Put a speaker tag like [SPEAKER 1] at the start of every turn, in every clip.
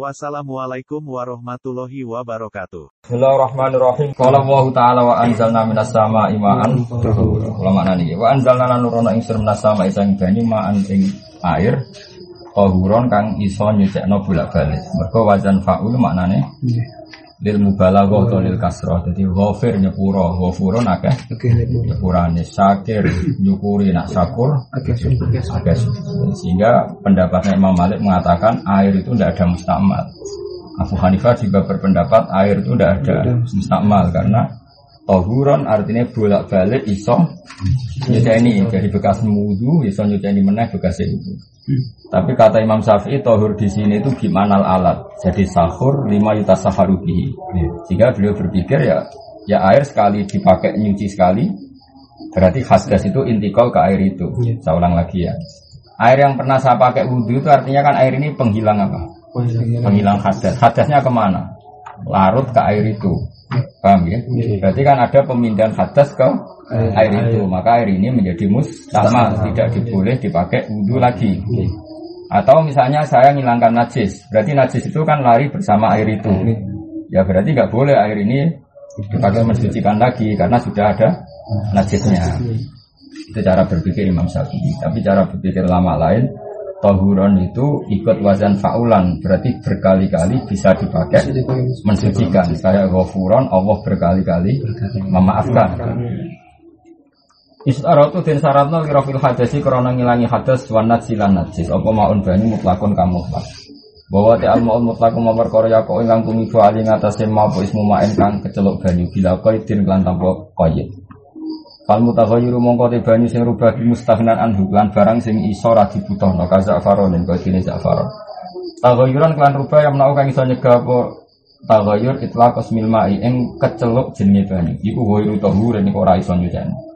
[SPEAKER 1] Wassalamualaikum warahmatullahi wabarakatuh.
[SPEAKER 2] Bismillahirrahmanirrahim. Qala Allah Ta'ala wa anzalna minas sama'i ma'an Kula makna niki. Wa anzalna nurono ing minas sama'i sang banyu ma'an ing air tahuron kang iso nyucekno bolak-balik. Mergo wajan fa'ul maknane lil mubalaghah atau lil kasrah. Dadi ghafir nyepuro, ghafurun akeh. Nyepurane syakir nyukuri nak syakur akeh sehingga pendapatnya Imam Malik mengatakan air itu tidak ada mustakmal. Abu Hanifah juga berpendapat air itu tidak ada mustakmal. Karena tohuron artinya bolak balik iso ini jadi bekas wudhu iso ini meneh bekas itu. Tapi kata Imam Syafi'i tohur di sini itu gimana alat jadi sahur lima yuta saharubihi. Sehingga beliau berpikir ya ya air sekali dipakai nyuci sekali berarti khasdas itu intikal ke air itu. Saya ulang lagi ya. Air yang pernah saya pakai wudhu itu artinya kan air ini penghilang apa? Penghilang hadas. Hadasnya ke mana? Larut ke air itu. Paham ya? Berarti kan ada pemindahan hadas ke air itu. Maka air ini menjadi mustahmal. Tidak diboleh dipakai wudhu lagi. Atau misalnya saya ngilangkan najis. Berarti najis itu kan lari bersama air itu. Ya berarti nggak boleh air ini dipakai mensucikan lagi. Karena sudah ada najisnya. Itu cara berpikir Imam Syafi'i. Tapi cara berpikir lama lain, tohuron itu ikut wazan faulan, berarti berkali-kali bisa dipakai mensucikan. Kayak ghafuron, Allah berkali-kali memaafkan. Istaratu den syaratna lirafil hadasi krana ngilangi hadas wa silan najis apa maun banyu mutlakun kamu mutlak. Bahwa te al maun mutlak mau perkara ya kok ingkang tumiba ali ngatasé mau ismu maen kang keceluk banyu bila qaidin lan tanpa qaid. Fal mutaghayyiru mongko te banyu sing rubah bi mustaghnan anhu lan barang sing iso ra dibutuhno ka zafaron ning kodine zafaron. Taghayyuran kelan rubah yang menawa kang iso nyegah apa taghayyur itlaq ismil ma'i ing keceluk jenenge banyu. Iku ghairu tahur ning ora iso nyuceni.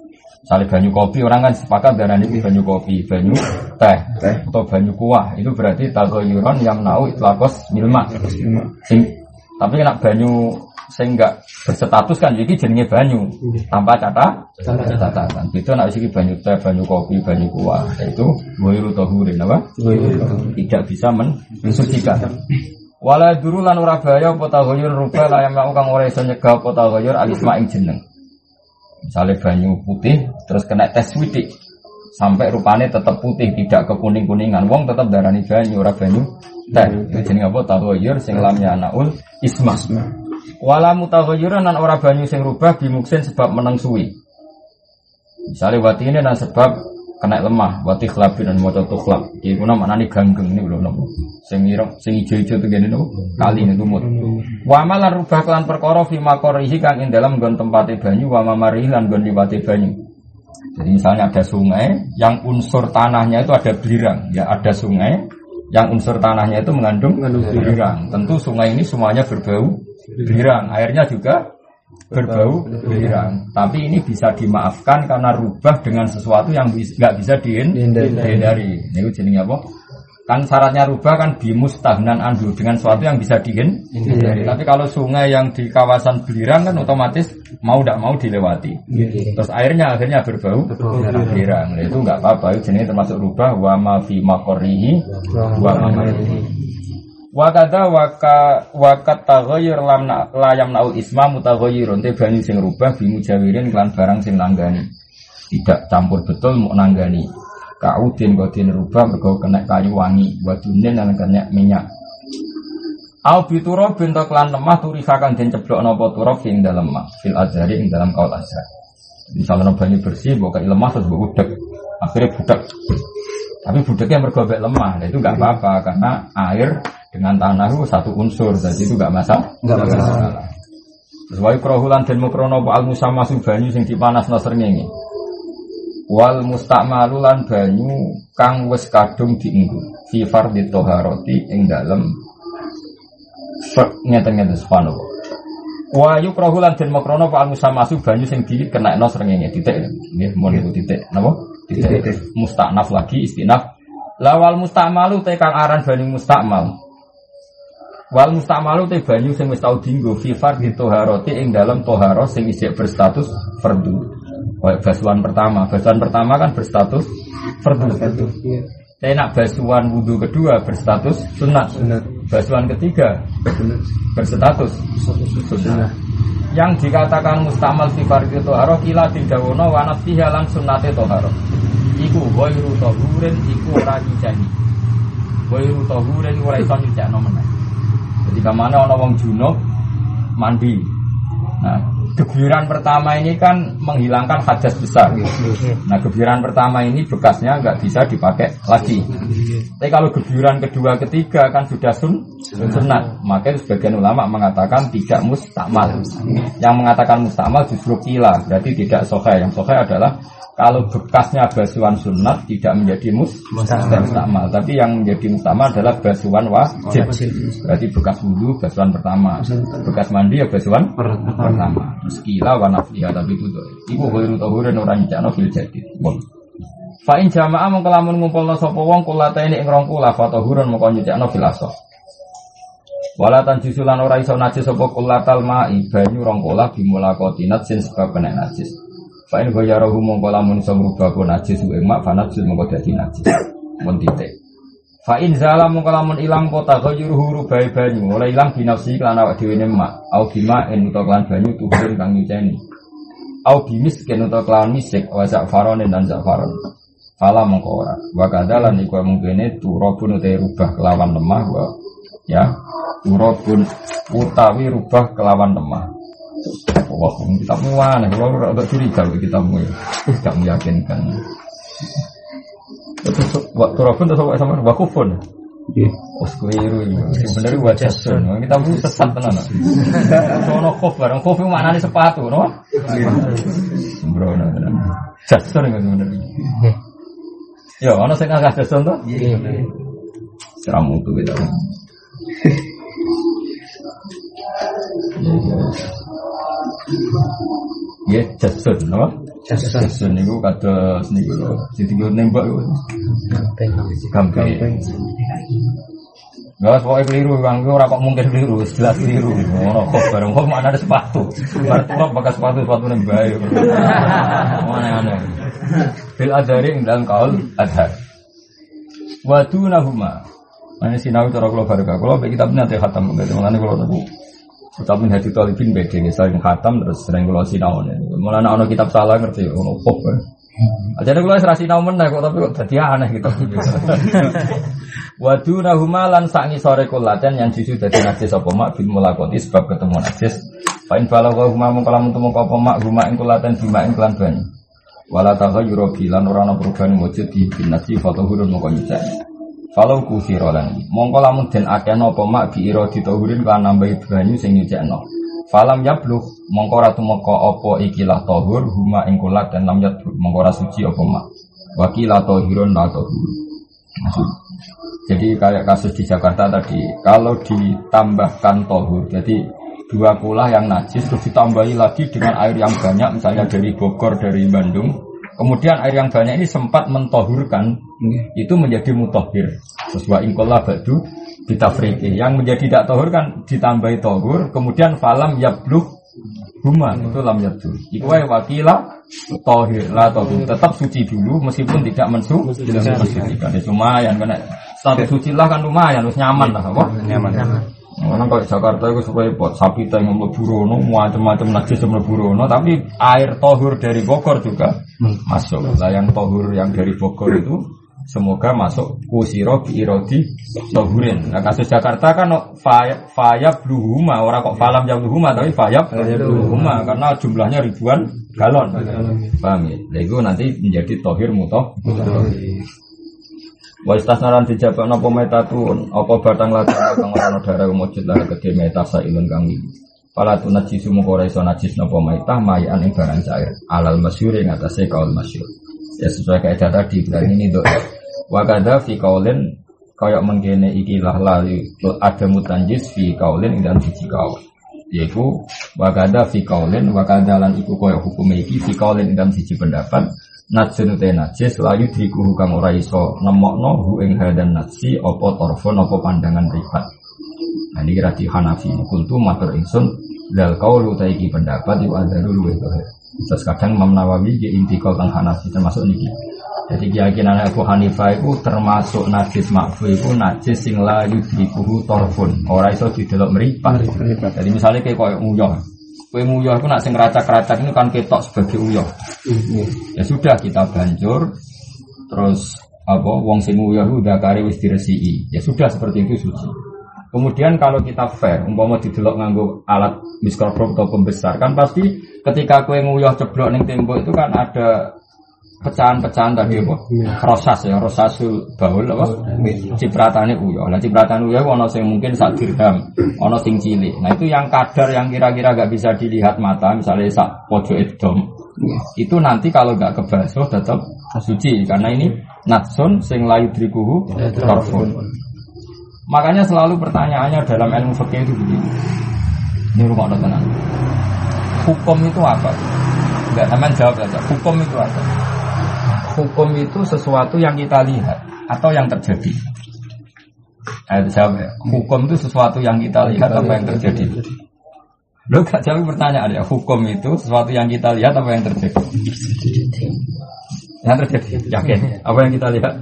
[SPEAKER 2] Misalnya banyu kopi orang kan sepakat darah ini banyu kopi, banyu teh, teh atau banyu kuah itu berarti tagoyuron yang nau itlakos milma. Sing, tapi nak banyu sing enggak berstatus kan jadi jenenge banyu tanpa catat catatan. Itu nak isi banyu teh, banyu kopi, banyu kuah itu wiru tohurin apa? Tidak bisa mensucikan. Wala duru lan ora bahaya apa tagoyur rubah lah yang kang ora iso nyegah apa tagoyur alisma ing jeneng. Misalnya banyu putih terus kena tes widik sampai rupanya tetap putih tidak ke kuning kuningan. Wong tetap darani banyu ora banyu teh. Itu jenenge apa? Taghayyur sing lamnya naul isma. Wala mutaghayyuran nan ora banyu sing rubah bimuksin sebab meneng suwi. Misalnya wati ini dan sebab kena lemah, wati khlabin dan moco tukhlab. Iki kuna maknane ganggeng ini belum nopo. Sing ireng, sing ijo-ijo tuh gini nopo. Kali ini tumut. Wa malan rubah kelan perkara fi makorihi kang ing dalam gon tempate banyu wa mamarihi lan gon liwate banyu. Jadi misalnya ada sungai yang unsur tanahnya itu ada belirang, ya ada sungai yang unsur tanahnya itu mengandung belirang. Tentu sungai ini semuanya berbau belirang, airnya juga berbau belirang. Tapi ini bisa dimaafkan karena rubah dengan sesuatu yang nggak bisa dihindari. Ini jenenge apa? Kan syaratnya rubah kan bimus stagnan andu dengan sesuatu yang bisa dihindari. Tapi kalau sungai yang di kawasan belirang kan otomatis mau tidak mau dilewati. Terus airnya akhirnya berbau belirang. Nah, itu nggak apa-apa. Jenis termasuk rubah wa ma fi makorihi wa ma Wakada waka wakat taghayyur lam layam naul isma mutaghayyirun te banyu sing rubah bimu jawirin klan barang sing nanggani. Tidak campur betul mau nanggani. Kaudin kodin rubah mergo kena kayu wangi, wadunin lan kena minyak. Au bituro bintok lan lemah turifa kang den ceblok napa turab ing dalam lemah fil azhari ing dalam kaul azhar. Misalnya banyu bersih, bawa lemah terus bawa udek, akhirnya budak. Tapi budeknya mergobek lemah, nah itu nggak apa-apa karena air dengan tanah itu satu unsur, jadi itu nggak masalah. Nggak masalah. Sesuai kerohulan dan mukrono al musama banyu sing dipanas no srengenge. Wal mustakmalulan banyu kang wis kadung dienggo fi fardhi toharoti ing dalem ngeten-ngeten subhanallah. Wa yukrahu lan den makrono pak musamasu banyu sing dikenekno srengenge titik. Nggih, mun titik. Napa? Titik. Mustaknaf lagi istinaf. Lawal mustamalu te kang aran banyu mustakmal. Wal mustamalu te banyu sing wis tau dinggo fi fardhi toharoti ing dalam toharo sing isih berstatus fardu. Kayak basuhan pertama, basuhan pertama kan berstatus fardu.
[SPEAKER 3] Iya.
[SPEAKER 2] Tapi nak basuhan wudhu kedua berstatus sunat.
[SPEAKER 3] Sunat.
[SPEAKER 2] Basuhan ketiga
[SPEAKER 3] Sunat.
[SPEAKER 2] berstatus sunnah. Yang dikatakan mustamal fi fardhi toharo kila didawono wa nafsiha lan sunnate toharo. Iku ghairu tahurin iku ora nyucani. Ghairu tahurin ora iso nyucakno meneh. Jadi ke mana ono wong junub mandi. Nah, gebiran pertama ini kan menghilangkan hadas besar. Nah, gebiran pertama ini bekasnya nggak bisa dipakai lagi. Tapi kalau gebiran kedua, ketiga kan sudah sun, sunat. Maka sebagian ulama mengatakan tidak mustakmal. Yang mengatakan mustakmal justru kila, berarti tidak sohe. Yang sohe adalah kalau bekasnya basuhan sunat tidak menjadi mus mustakmal. Tapi yang menjadi mustakmal adalah basuhan wajib. Berarti bekas wudhu basuhan pertama. Bekas mandi ya basuhan pertama. Terus kila wa nafiha tapi itu. Iku khairu tahurin orang nyakno fil jadi. Fa in jamaah mongko lamun ngumpulna sapa wong kula ini ing rong kula fa tahurun mongko nyakno fil asah. Walatan jusulan ora iso najis sapa kulatal ma'i banyu rong kula bimulakotinat sin sebab kena najis. Fa in ghayarahu mongko lamun iso ngrubah ko najis ku ing mak fa najis mongko dadi najis. Mun titik. Fa zala mongko lamun ilang kota ghayruhu rubai banyu oleh ilang binafsi lan awak dhewe ne mak au bima en utawa kelan banyu tuhurin kang nyuceni. Au bimiskin utawa kelan misik wa za'faron dan za'faron. Fala mongko ora. Wa kadalan iku mungkine turabun utawa rubah kelawan lemah wa ya turabun utawi rubah kelawan lemah. Wah, kitabmu aneh. Kalau agak curiga ke kitabmu ya. Tidak meyakinkan. Waktu turabun terus apa sama wakufun.
[SPEAKER 3] Iya.
[SPEAKER 2] Oh, keliru ini. Sebenarnya wajah sun. Kita bu sesat tenan. Sono kof bareng kof itu maknanya sepatu, no? Sembrono tenan. Jason itu sebenarnya. Ya, ono sing agak jason tuh.
[SPEAKER 3] Iya.
[SPEAKER 2] Ceramu tuh gitu. Ya, jason, no?
[SPEAKER 3] Jason.
[SPEAKER 2] Jason itu kata seni gue. Jadi gue nembak gue. Gampang. Gak pokoknya keliru, bang. Gue kok mungkin keliru, jelas keliru. Ngono kok bareng kok mana ada sepatu. Kok pakai sepatu sepatu yang baik. Mana aneh. Bil adari dalam kaul adhar. Wadu nahuma. Ini sinau cara kalau baru kalau kita punya teh khatam gitu. Mulanya kalau tahu Ucapin hati talibin beda ya, sering khatam terus sering kalau sinau nih. Mulanya ono kitab salah ngerti, ono pop. Jadi kalau serasi sinau meneh kok tapi kok jadi aneh gitu. Wadu nahuma lan sangi sore kulaten yang justru dari najis apa mak bil mulakoti sebab ketemu najis. Fa'in balagha huma mung kalamun temu apa mak huma ing kulaten bima ing kelan banyu. Wala taghayyuru bilan ora ana perubahan wujud di bin najis fatahurun mongko nyucani. Kalau kusiro lan mongko lamun den akeh napa mak bi ira ditahurin kan nambahi banyu sing nyucekno. Falam yablugh mongko tumeka apa ikilah tahur huma ing kulat dan lam yablugh mongko ora suci apa mak. Wakilah tahirun la tahur. Maksud jadi kayak kasus di Jakarta tadi, kalau ditambahkan tohur, jadi dua kulah yang najis terus ditambahi lagi dengan air yang banyak, misalnya dari Bogor, dari Bandung, kemudian air yang banyak ini sempat mentohurkan, itu menjadi mutohir. Wa ingkola badu ditafriki. Yang menjadi tidak tohur kan ditambahi tohur, kemudian falam yabluh huma itu lam yabdu. Iku wae wakila tohir lah tohur tetap suci dulu meskipun tidak mensu mensucikan. Ya, lumayan karena status suci lah kan lumayan, harus nyaman lah, apa?
[SPEAKER 3] Nyaman.
[SPEAKER 2] Orang kalau Jakarta itu supaya buat sapi yang mlebu rono, macam-macam najis mlebu rono, tapi air tohur dari Bogor juga masuk. Lah yang tohur yang dari Bogor itu semoga masuk kusiro irodi tohurin. Nah kasus Jakarta kan no, faya, faya bluhuma, orang kok falam jam bluhuma, tapi faya bluhuma karena jumlahnya ribuan galon. Paham ya? Nah, itu nanti menjadi tohir mutoh. Wa istasnaran dijabak napa metatun apa batang lada kang ora ana darah mujud lan gede meta sailun kang iki. Pala tu najis mung ora iso najis napa metah mayan ing barang cair. Alal masyhur ing atase kaul masyhur. Ya sesuai kaidah tadi berarti ini dok. Wa kadza fi kaulin kaya mengkene iki lah lali ada mutanjis fi kaulin ing dalam siji kaul. Yaitu wakada fi kaulin wakada lan iku koyo hukum iki fi kaulin siji pendapat najsun te najis layu dikuhu kang ora iso nemokno hu ing hadan najsi apa torfon apa pandangan ribat. Nah ini kira di Hanafi kultu matur ingsun dal kaulu ta iki pendapat iku adaru luwih Terus kadang Imam Nawawi di intikal tang Hanafi termasuk niki. Jadi keyakinan Abu Hanifah itu termasuk najis makfu itu najis sing la yudrikuhu torfun. Ora iso didelok meripat. Jadi misalnya kayak koyo uyah. Kue uyah itu nak sing racak-racak ini kan ketok sebagai uyah. Ya sudah kita banjur terus apa wong sing uyah udah kari wis diresiki. Ya sudah seperti itu suci. Kemudian kalau kita fair, umpama didelok nganggo alat mikroskop atau pembesar kan pasti ketika kue nguyah ceblok ning tembok itu kan ada pecahan-pecahan tadi apa? Rosas ya, rosasul baul apa? Cipratane uyah. Nah cipratane uyah ono sing mungkin sak dirham, ono sing cilik. Nah itu yang kadar yang kira-kira gak bisa dilihat mata, misalnya sak pojok edom. Itu nanti kalau gak kebasuh tetap suci karena ini natsun sing layu drikuhu torfun. Makanya selalu pertanyaannya dalam ilmu fikih itu begini. Ini rumah tenang. Hukum itu apa? Enggak, teman jawab saja. Hukum itu apa? Hukum itu sesuatu yang kita lihat atau yang terjadi. Ayo jawab ya. Hukum itu sesuatu yang kita lihat apa yang terjadi? Lo gak jawab pertanyaan ya. Hukum itu sesuatu yang kita lihat apa yang terjadi? Yang terjadi, yakin. Apa yang kita lihat?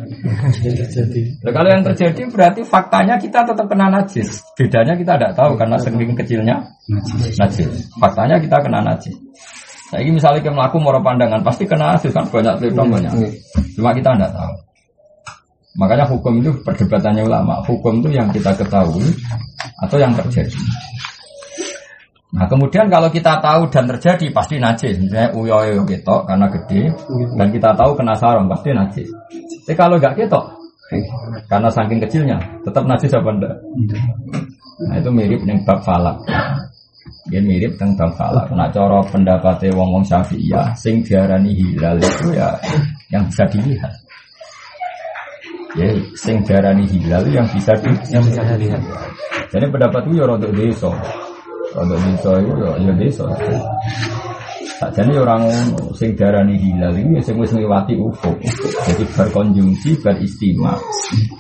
[SPEAKER 2] Yang terjadi. Nah, kalau yang terjadi berarti faktanya kita tetap kena najis. Bedanya kita tidak tahu karena sering kecilnya najis. Faktanya kita kena najis. Nah, ini misalnya kita melakukan moro pandangan pasti kena najis kan banyak telitong banyak. Cuma kita tidak tahu. Makanya hukum itu perdebatannya ulama. Hukum itu yang kita ketahui atau yang terjadi. Nah kemudian kalau kita tahu dan terjadi pasti najis. Misalnya uyo ketok karena gede dan kita tahu kena sarung pasti najis. Tapi kalau nggak ketok karena saking kecilnya tetap najis apa enggak? Nah itu mirip dengan bab falak. Dia mirip bab falak. Nah coro pendapatnya wong wong syafi'iyah sing diarani hilal itu ya yang bisa dilihat. Ya, sing diarani hilal yang bisa di, yang bisa dilihat. Jadi pendapat itu ya rodok desa. Kalau desa itu ya, ya desa. Tak jadi orang sing darani hilal ini sing wis ngliwati ufuk. Jadi berkonjungsi, beristima.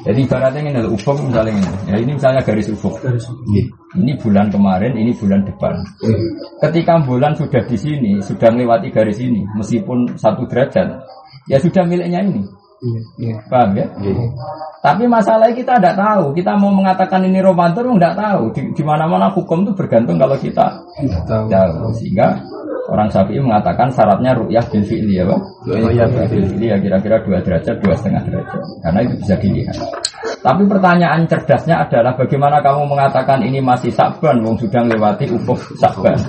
[SPEAKER 2] Jadi ibaratnya ini adalah ufuk misalnya ini. Ya ini misalnya garis ufuk. Ini bulan kemarin, ini bulan depan. Ketika bulan sudah di sini, sudah melewati garis ini, meskipun satu derajat, ya sudah miliknya ini. Paham ya? Tapi masalahnya kita tidak tahu. Kita mau mengatakan ini Ramadan, tidak tahu. Di, di mana-mana hukum itu bergantung kalau kita tahu. Sehingga orang Syafi'i mengatakan syaratnya ru'yah bil fi'li ya, Pak? Ru'yah bil fi'li ya kira-kira dua derajat, dua setengah derajat. Karena itu bisa dilihat. Tapi pertanyaan cerdasnya adalah bagaimana kamu mengatakan ini masih sakban, wong sudah melewati ufuk sakban.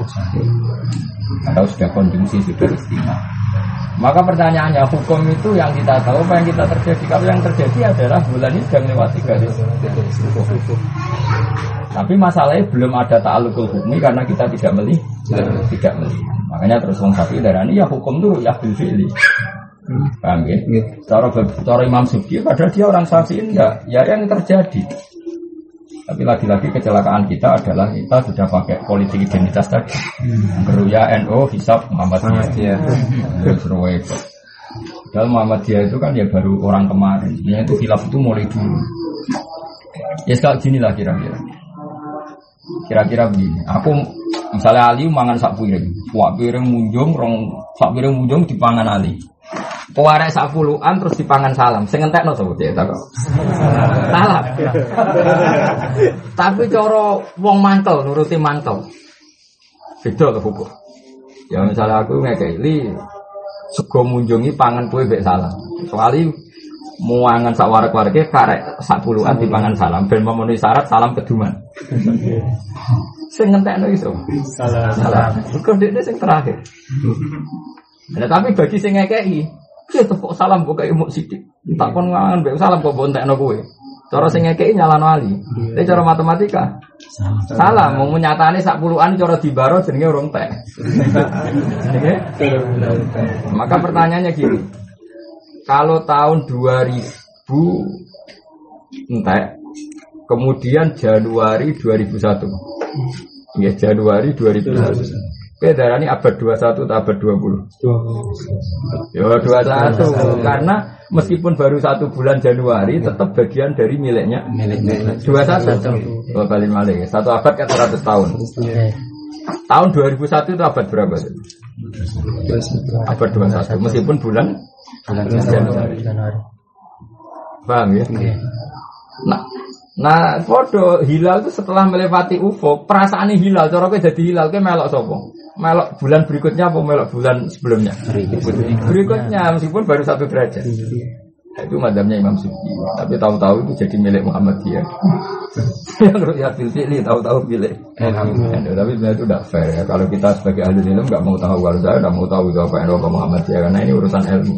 [SPEAKER 2] Atau sudah kondisi sudah istimewa. Maka pertanyaannya hukum itu yang kita tahu apa yang kita terjadi Kalau yang terjadi adalah bulan ini sudah melewati garis Tapi masalahnya belum ada ta'alukul hukmi karena kita tidak melihat Tidak melihat Makanya terus orang sapi ini ya hukum itu ya fi'li Paham ya? Cara, cara Imam Subki padahal dia orang sapi enggak Ya yang terjadi tapi lagi-lagi kecelakaan kita adalah kita sudah pakai politik identitas tadi. Keruya NO, hisap Muhammadiyah. Repot. Padahal Muhammadiyah itu kan ya baru orang kemarin. Ya itu hilaf itu mulai dulu. Ya sekarang gini lah kira-kira. Kira-kira begini. Aku misalnya Ali mangan sak piring. Wah piring munjung, rong sak piring munjung dipangan Ali. Pewarek sak puluhan terus dipangan salam. Sing entekno sapa cek tak Salam. Tapi cara wong mantel nuruti mantel. Beda ke hukum. Ya misalnya aku ngekei li sego munjungi pangan kue bek salam. Soalnya muangan sak warak-warake karek sak puluhan dipangan salam ben memenuhi syarat salam keduman. Sing ngentekno iso. Salam. Salam. Hukum dia sing terakhir. Nah, tapi bagi sing ngekei Ya tepuk salam kok kayak mau sidik. Tak pun ngangan be salam kok bontek no gue. Cara sing ngekeki nyalano ali. Ini cara matematika. Salah, mau menyatani sak puluhan cara dibaro jenenge urung tek. Maka pertanyaannya gini. Kalau tahun 2000 entek, kemudian Januari 2001 Ya Januari 2001. Oke, darah ini abad 21 atau abad 20? 20. Ya 21. Karena meskipun baru satu bulan Januari, tetap bagian dari miliknya. Milik 21. Oh, balik malik. Satu abad kan 100 tahun. Tahun 2001 itu abad berapa? Abad 21. Meskipun bulan bulan Januari. Paham ya? Nah, nah foto hilal itu setelah melewati ufuk, perasaan hilal, cara jadi hilal, kayak melok sopo. Melok bulan berikutnya apa melok bulan sebelumnya? Berikutnya, meskipun baru satu derajat. Nah, itu madamnya Imam Sufi. Tapi tahu-tahu itu jadi milik Muhammadiyah. Yang ya pilih tahu-tahu milik. Tapi sebenarnya itu tidak fair ya. Kalau kita sebagai ahli ilmu nggak mau tahu, kalau saya nggak mau tahu itu apa yang Muhammadiyah karena ini urusan ilmu.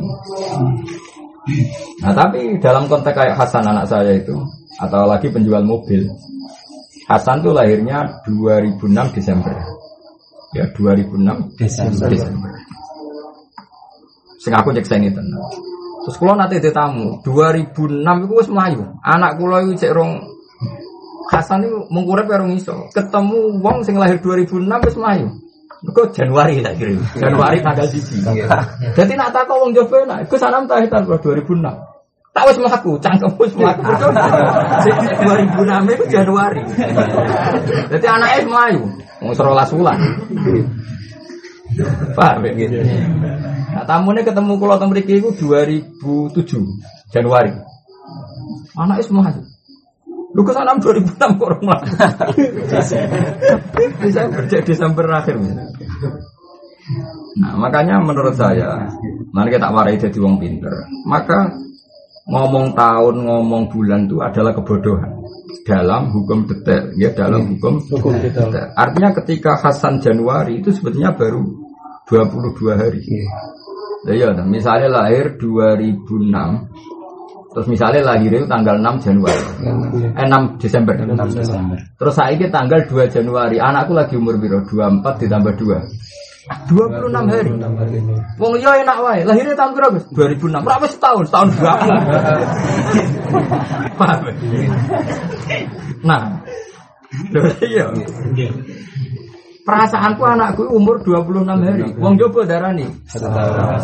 [SPEAKER 2] Nah tapi dalam konteks kayak Hasan anak saya itu atau lagi penjual mobil, Hasan tuh lahirnya 2006 Desember. Ya 2006 Desember. Desember. Sing aku cek saya ini tenang. Terus kalau nanti di tamu 2006 itu wis melayu. Anak kula itu cek rong Hasan itu mengkurep ya iso. Ketemu wong sing lahir 2006 wis melayu. Kok Januari tak kirim. Januari tanggal siji. Jadi nak tak wong Jawa nak iku sanam ta tahun 2006. Tak wis mlaku, cangkem wis mlaku. Jadi 2006 itu Januari. Jadi anaknya melayu. Wong 12 wulan. Paham ya? Nah, tamunya ketemu kalau teng mriki iku 2007 Januari. Anaknya semua Lu ke sana 2006 kok orang Bisa kerja Desember akhir. Nah, makanya menurut saya, mari kita warai jadi wong pinter. Maka ngomong tahun, ngomong bulan itu adalah kebodohan dalam hukum detail, ya dalam hukum, hukum detail. Artinya ketika Hasan Januari itu sebetulnya baru 22 hari. Ya, nah, misalnya lahir 2006, terus misalnya lahir itu tanggal 6 Januari, eh 6 Desember. 6 Desember. Terus saya ini tanggal 2 Januari, anakku lagi umur biro 24 ditambah 2. 26 hari. Wong yo enak wae. Lahirnya tahun berapa? 2006. Berapa setahun? Setahun berapa? Paham? Nah. Iya. Perasaanku anakku umur 26 hari. Wong coba darah nih.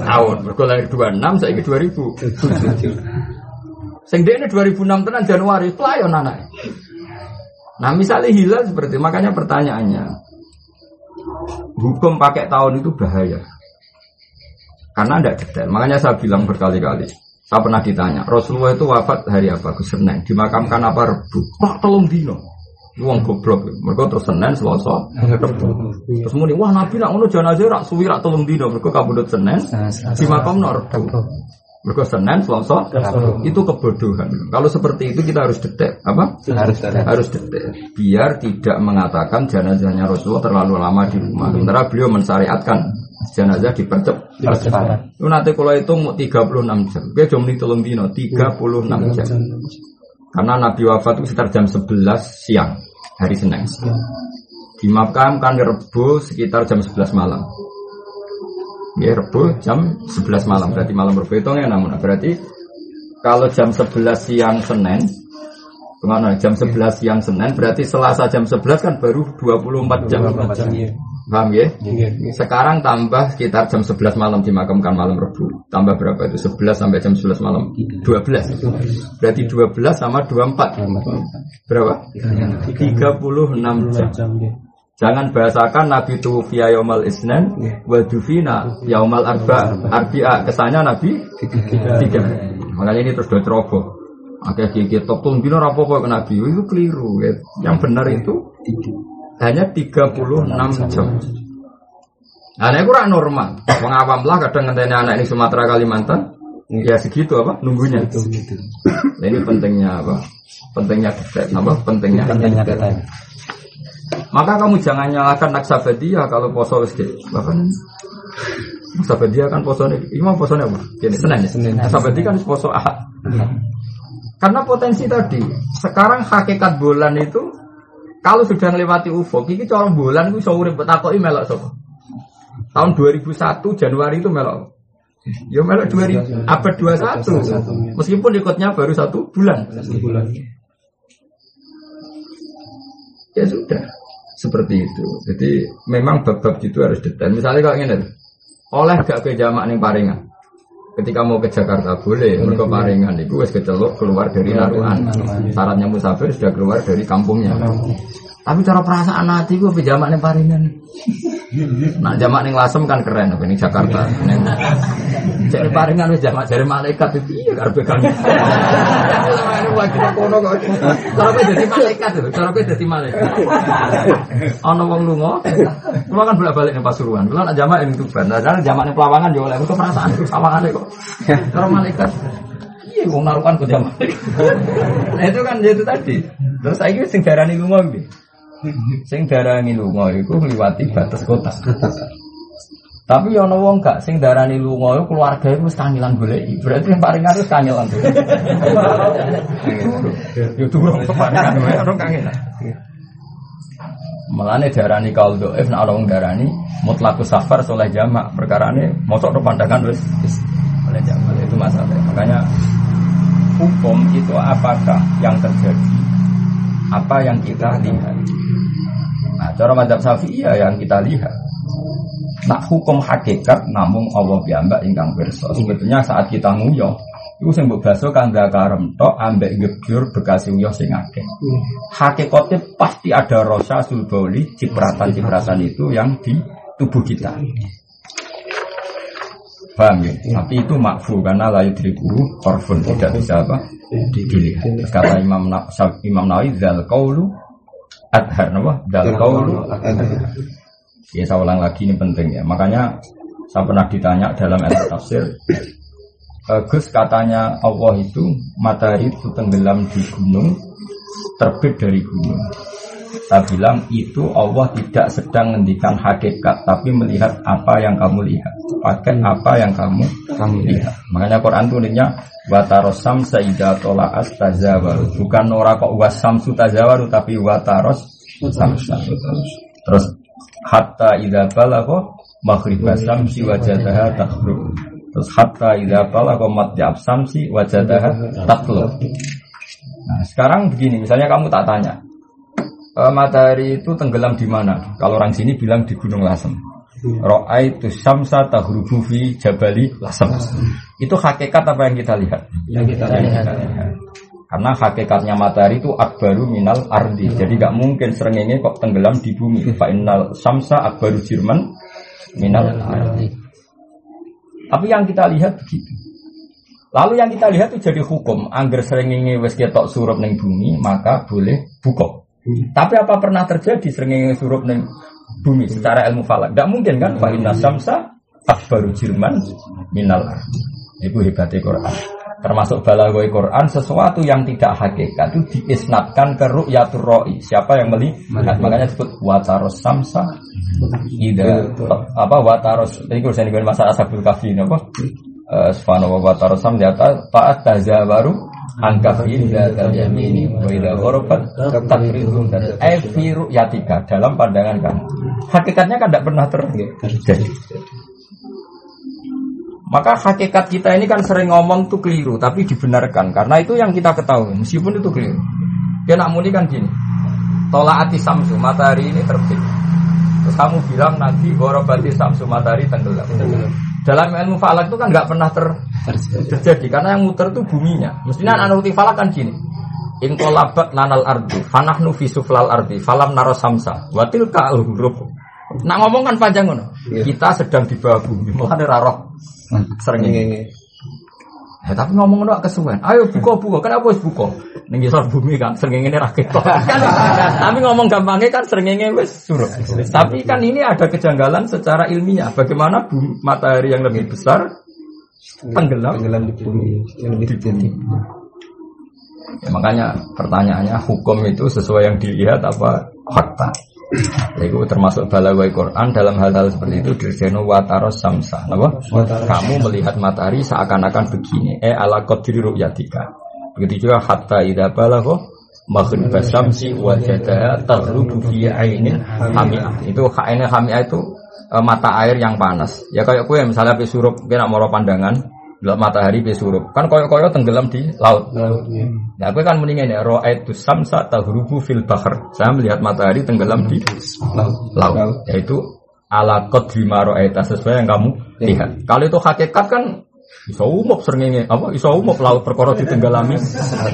[SPEAKER 2] Tahun. Mergo lahir 26, saiki 2000. Sing ini 2006 tenan Januari, pelayon anak. Nah, misalnya hilal seperti makanya pertanyaannya. Hukum pakai tahun itu bahaya. Karena tidak detail. Makanya saya bilang berkali-kali. Saya pernah ditanya, Rasulullah itu wafat hari apa? Ke Senin. Dimakamkan apa? Rebu. Kok tolong dino? Wong goblok. Mereka terus Senin, Selasa, Terus muni, wah Nabi nak ngono jenazah rak suwi rak telung dino. Mereka kabudut Senin, di makam nak Rebu. Mereka Senin, Selasa, itu kebodohan. Kalau seperti itu kita harus detek, apa? Harus detek. Harus detek. Biar tidak mengatakan jenazahnya Rasulullah terlalu lama di rumah. Sementara beliau mensyariatkan jenazah dipercepat. Itu nanti kalau itu mau 36 jam. Oke, jam ini telung dino, 36 jam. Karena Nabi wafat itu sekitar jam 11 siang hari Senin. Dimakamkan Rebo sekitar jam 11 malam. Ya Rebo jam 11 malam berarti malam Rebo itu ya namun berarti kalau jam 11 siang Senin Ke mana? Jam 11 siang Senin berarti Selasa jam 11 kan baru 24 jam. 24 jam. Iya. Paham ya? Iya, iya. Sekarang tambah sekitar jam 11 malam dimakamkan malam Rabu. Tambah berapa itu? 11 sampai jam 11 malam. 12. Berarti 12 sama 24. Berapa? 36 jam. Jangan bahasakan Nabi itu via Yomal Isnen wa dufina Yomal Arba Arbi'a kesannya Nabi tiga. Makanya ini terus dua ceroboh. Akhirnya gigi top tuh bina rapopo ke Nabi itu keliru. Ya. Yang benar itu hanya 36 jam. Nah, ini kurang normal. Wong awam lah kadang ngenteni anak ini Sumatera Kalimantan. Ya segitu apa nunggunya. Segitu. Nah, ini pentingnya apa? Pentingnya detail. Apa? Pentingnya pentingnya detail. Maka kamu jangan nyalakan Naksabadiyah kalau poso wis bahkan Naksabadiyah kan poso ini, imam poso apa? Ini Senin ya. Senin. Naksabadiyah kan poso ahad. Karena potensi tadi, sekarang hakikat bulan itu kalau sudah melewati UFO, ini cara bulan itu bisa urip betakoki melok sapa? Tahun 2001 Januari itu melok. Ya melok 2000 abad 21. Meskipun ikutnya baru satu bulan. Satu bulan. Ya sudah. Seperti itu. Jadi memang bab-bab itu harus detail. Misalnya kalau ini, oleh gak ke jamak nih paringan. Ketika mau ke Jakarta boleh, mereka paringan itu wes kecelok keluar dari naruhan. Syaratnya musafir sudah keluar dari kampungnya. Tapi cara perasaan hati gue pejamak nih paringan. Nah jamak ning Lasem kan keren ini Jakarta. Jadi paringan wis jamak dari malaikat itu iya karepe kan. Cara kowe dadi malaikat lho, cara kowe dadi malaikat. Ana wong lunga, kula kan bolak-balik ning Pasuruan. Kula nak jamak ning Tuban. Nah, jamak ning Pelawangan oleh kok perasaan sawangane kok. Cara malaikat. Iya, wong narukan ke jamak. Itu kan itu tadi. Terus saya sing darani lunga piye? Sing darani lunga iku ngliwati batas kota. Tapi ya ana wong gak sing darani lunga iku keluarga iku wis kangelan goleki. Berarti yang paling harus kangelan. Yo durung keparingan wae orang kangelan. Melane darani kaul doif ana wong darani mutlakus safar soleh jamak perkarane mosok pandangan wis oleh jamak itu masalah. Makanya hukum itu apakah yang terjadi apa yang kita lihat Nah, cara madhab syafi'iyah yang kita lihat. Nak hukum hakikat namun Allah piyambak ingkang pirsa. Sebetulnya saat kita nguyah itu sing mbok baso kang karem tok ambek gebyur bekas uyah sing akeh. Hakikatnya pasti ada rasa sulboli cipratan-cipratan itu yang di tubuh kita. Paham ya? Tapi itu makfu karena layu diriku korfun tidak bisa apa? Dilihat. Kata Imam Na Imam Nawawi zal kaulu adhar napa dal qaulu ya saya ulang lagi ini penting ya. Makanya saya pernah ditanya dalam ilmu tafsir uh, Gus katanya Allah itu matahari itu tenggelam di gunung terbit dari gunung saya bilang itu Allah tidak sedang menghentikan hakikat tapi melihat apa yang kamu lihat. Pakai apa yang kamu kamu lihat. makanya Quran tulisnya Watarosam saida tola tazawaru. Bukan ora kok wasam tazawaru tapi wataros samsa terus hatta idza balagha maghrib samsi wajadaha takhrub terus hatta idza balagha matjab samsi wajadaha tatlub nah sekarang begini misalnya kamu tak tanya e, matahari itu tenggelam di mana kalau orang sini bilang di Gunung Lasem Ro'aitu samsa tahrubu fi jabali lasam. Itu hakikat apa yang kita lihat? Yang kita lihat. Karena hakikatnya matahari itu akbaru minal ardi. Jadi gak mungkin serengenge kok tenggelam di bumi. Fa'inal samsa akbaru jirman minal ardi. Tapi yang kita lihat begitu. Lalu yang kita lihat itu jadi hukum. Angger serengenge wes ketok surup neng bumi, maka boleh buka. Tapi apa pernah terjadi serengenge surup neng bumi secara ilmu falak. Tidak mungkin kan? Fa inna samsa akbaru jirman minal Itu hebatnya Quran. Termasuk balagoi Quran sesuatu yang tidak hakikat itu diisnatkan ke ru'yatur ro'i. Siapa yang melihat? Makanya disebut wataros samsa. Ida apa wataros ini kalau saya masalah sabul kafi apa? Eh, subhanahu wa ta'ala sam di atas ta'at tazawaru angkafin dan yamini wa idza gharabat takridun dan efiru yatika dalam pandangan kamu. Hakikatnya kan tidak pernah terjadi. Maka hakikat kita ini kan sering ngomong tuh keliru, tapi dibenarkan karena itu yang kita ketahui, meskipun itu keliru. Ya nak muni kan gini, tolak ati samsu matahari ini terbit. Terus kamu bilang nanti gorobati samsu matahari tenggelam. Dalam ilmu falak itu kan nggak pernah ter terjadi karena yang muter itu buminya. Mestinya anak falak kan gini. In kolabat nanal ardi, fanahnu fi suflal ardi, falam naro samsa, watil ka huruf. Nak ngomong kan panjang ngono. Iya. Kita sedang di bawah bumi, mulane raro sering ini. Ya, tapi ngomong ngono kesuwen. Ayo buka buka, kenapa harus buka? Ning ngisor bumi kan sering ini rakyat. kan, tapi ngomong gampangnya kan sering ini wes suruh. Tapi kan ini ada kejanggalan secara ilmiah. Bagaimana bumi, matahari yang lebih besar tenggelam, tenggelam di bumi yang lebih tinggi. Ya, makanya pertanyaannya hukum itu sesuai yang dilihat apa fakta? Itu termasuk balawai Quran dalam hal-hal seperti itu dirseno wataros samsa. Apa? Kamu melihat matahari seakan-akan begini. Eh ala qadri ru'yatika. Begitu juga hatta idza balagha maghrib samsi wajadaha taghrubu fi ainin hami'ah. Itu ainin hami'ah itu e, mata air yang panas. Ya kayak kue misalnya surup kena moro pandangan Delok matahari be surup. Kan koyo-koyo tenggelam di laut.
[SPEAKER 3] Laut, ya.
[SPEAKER 2] Nah, aku kan mendingan ya ra'aitu samsa tahrubu fil bahr. Saya melihat matahari tenggelam di
[SPEAKER 3] Laut.
[SPEAKER 2] laut. Yaitu ala qadri ma ra'aita sesuai yang kamu lihat. Kalau itu hakikat kan iso umup srengenge apa iso umup laut perkara ditenggelami.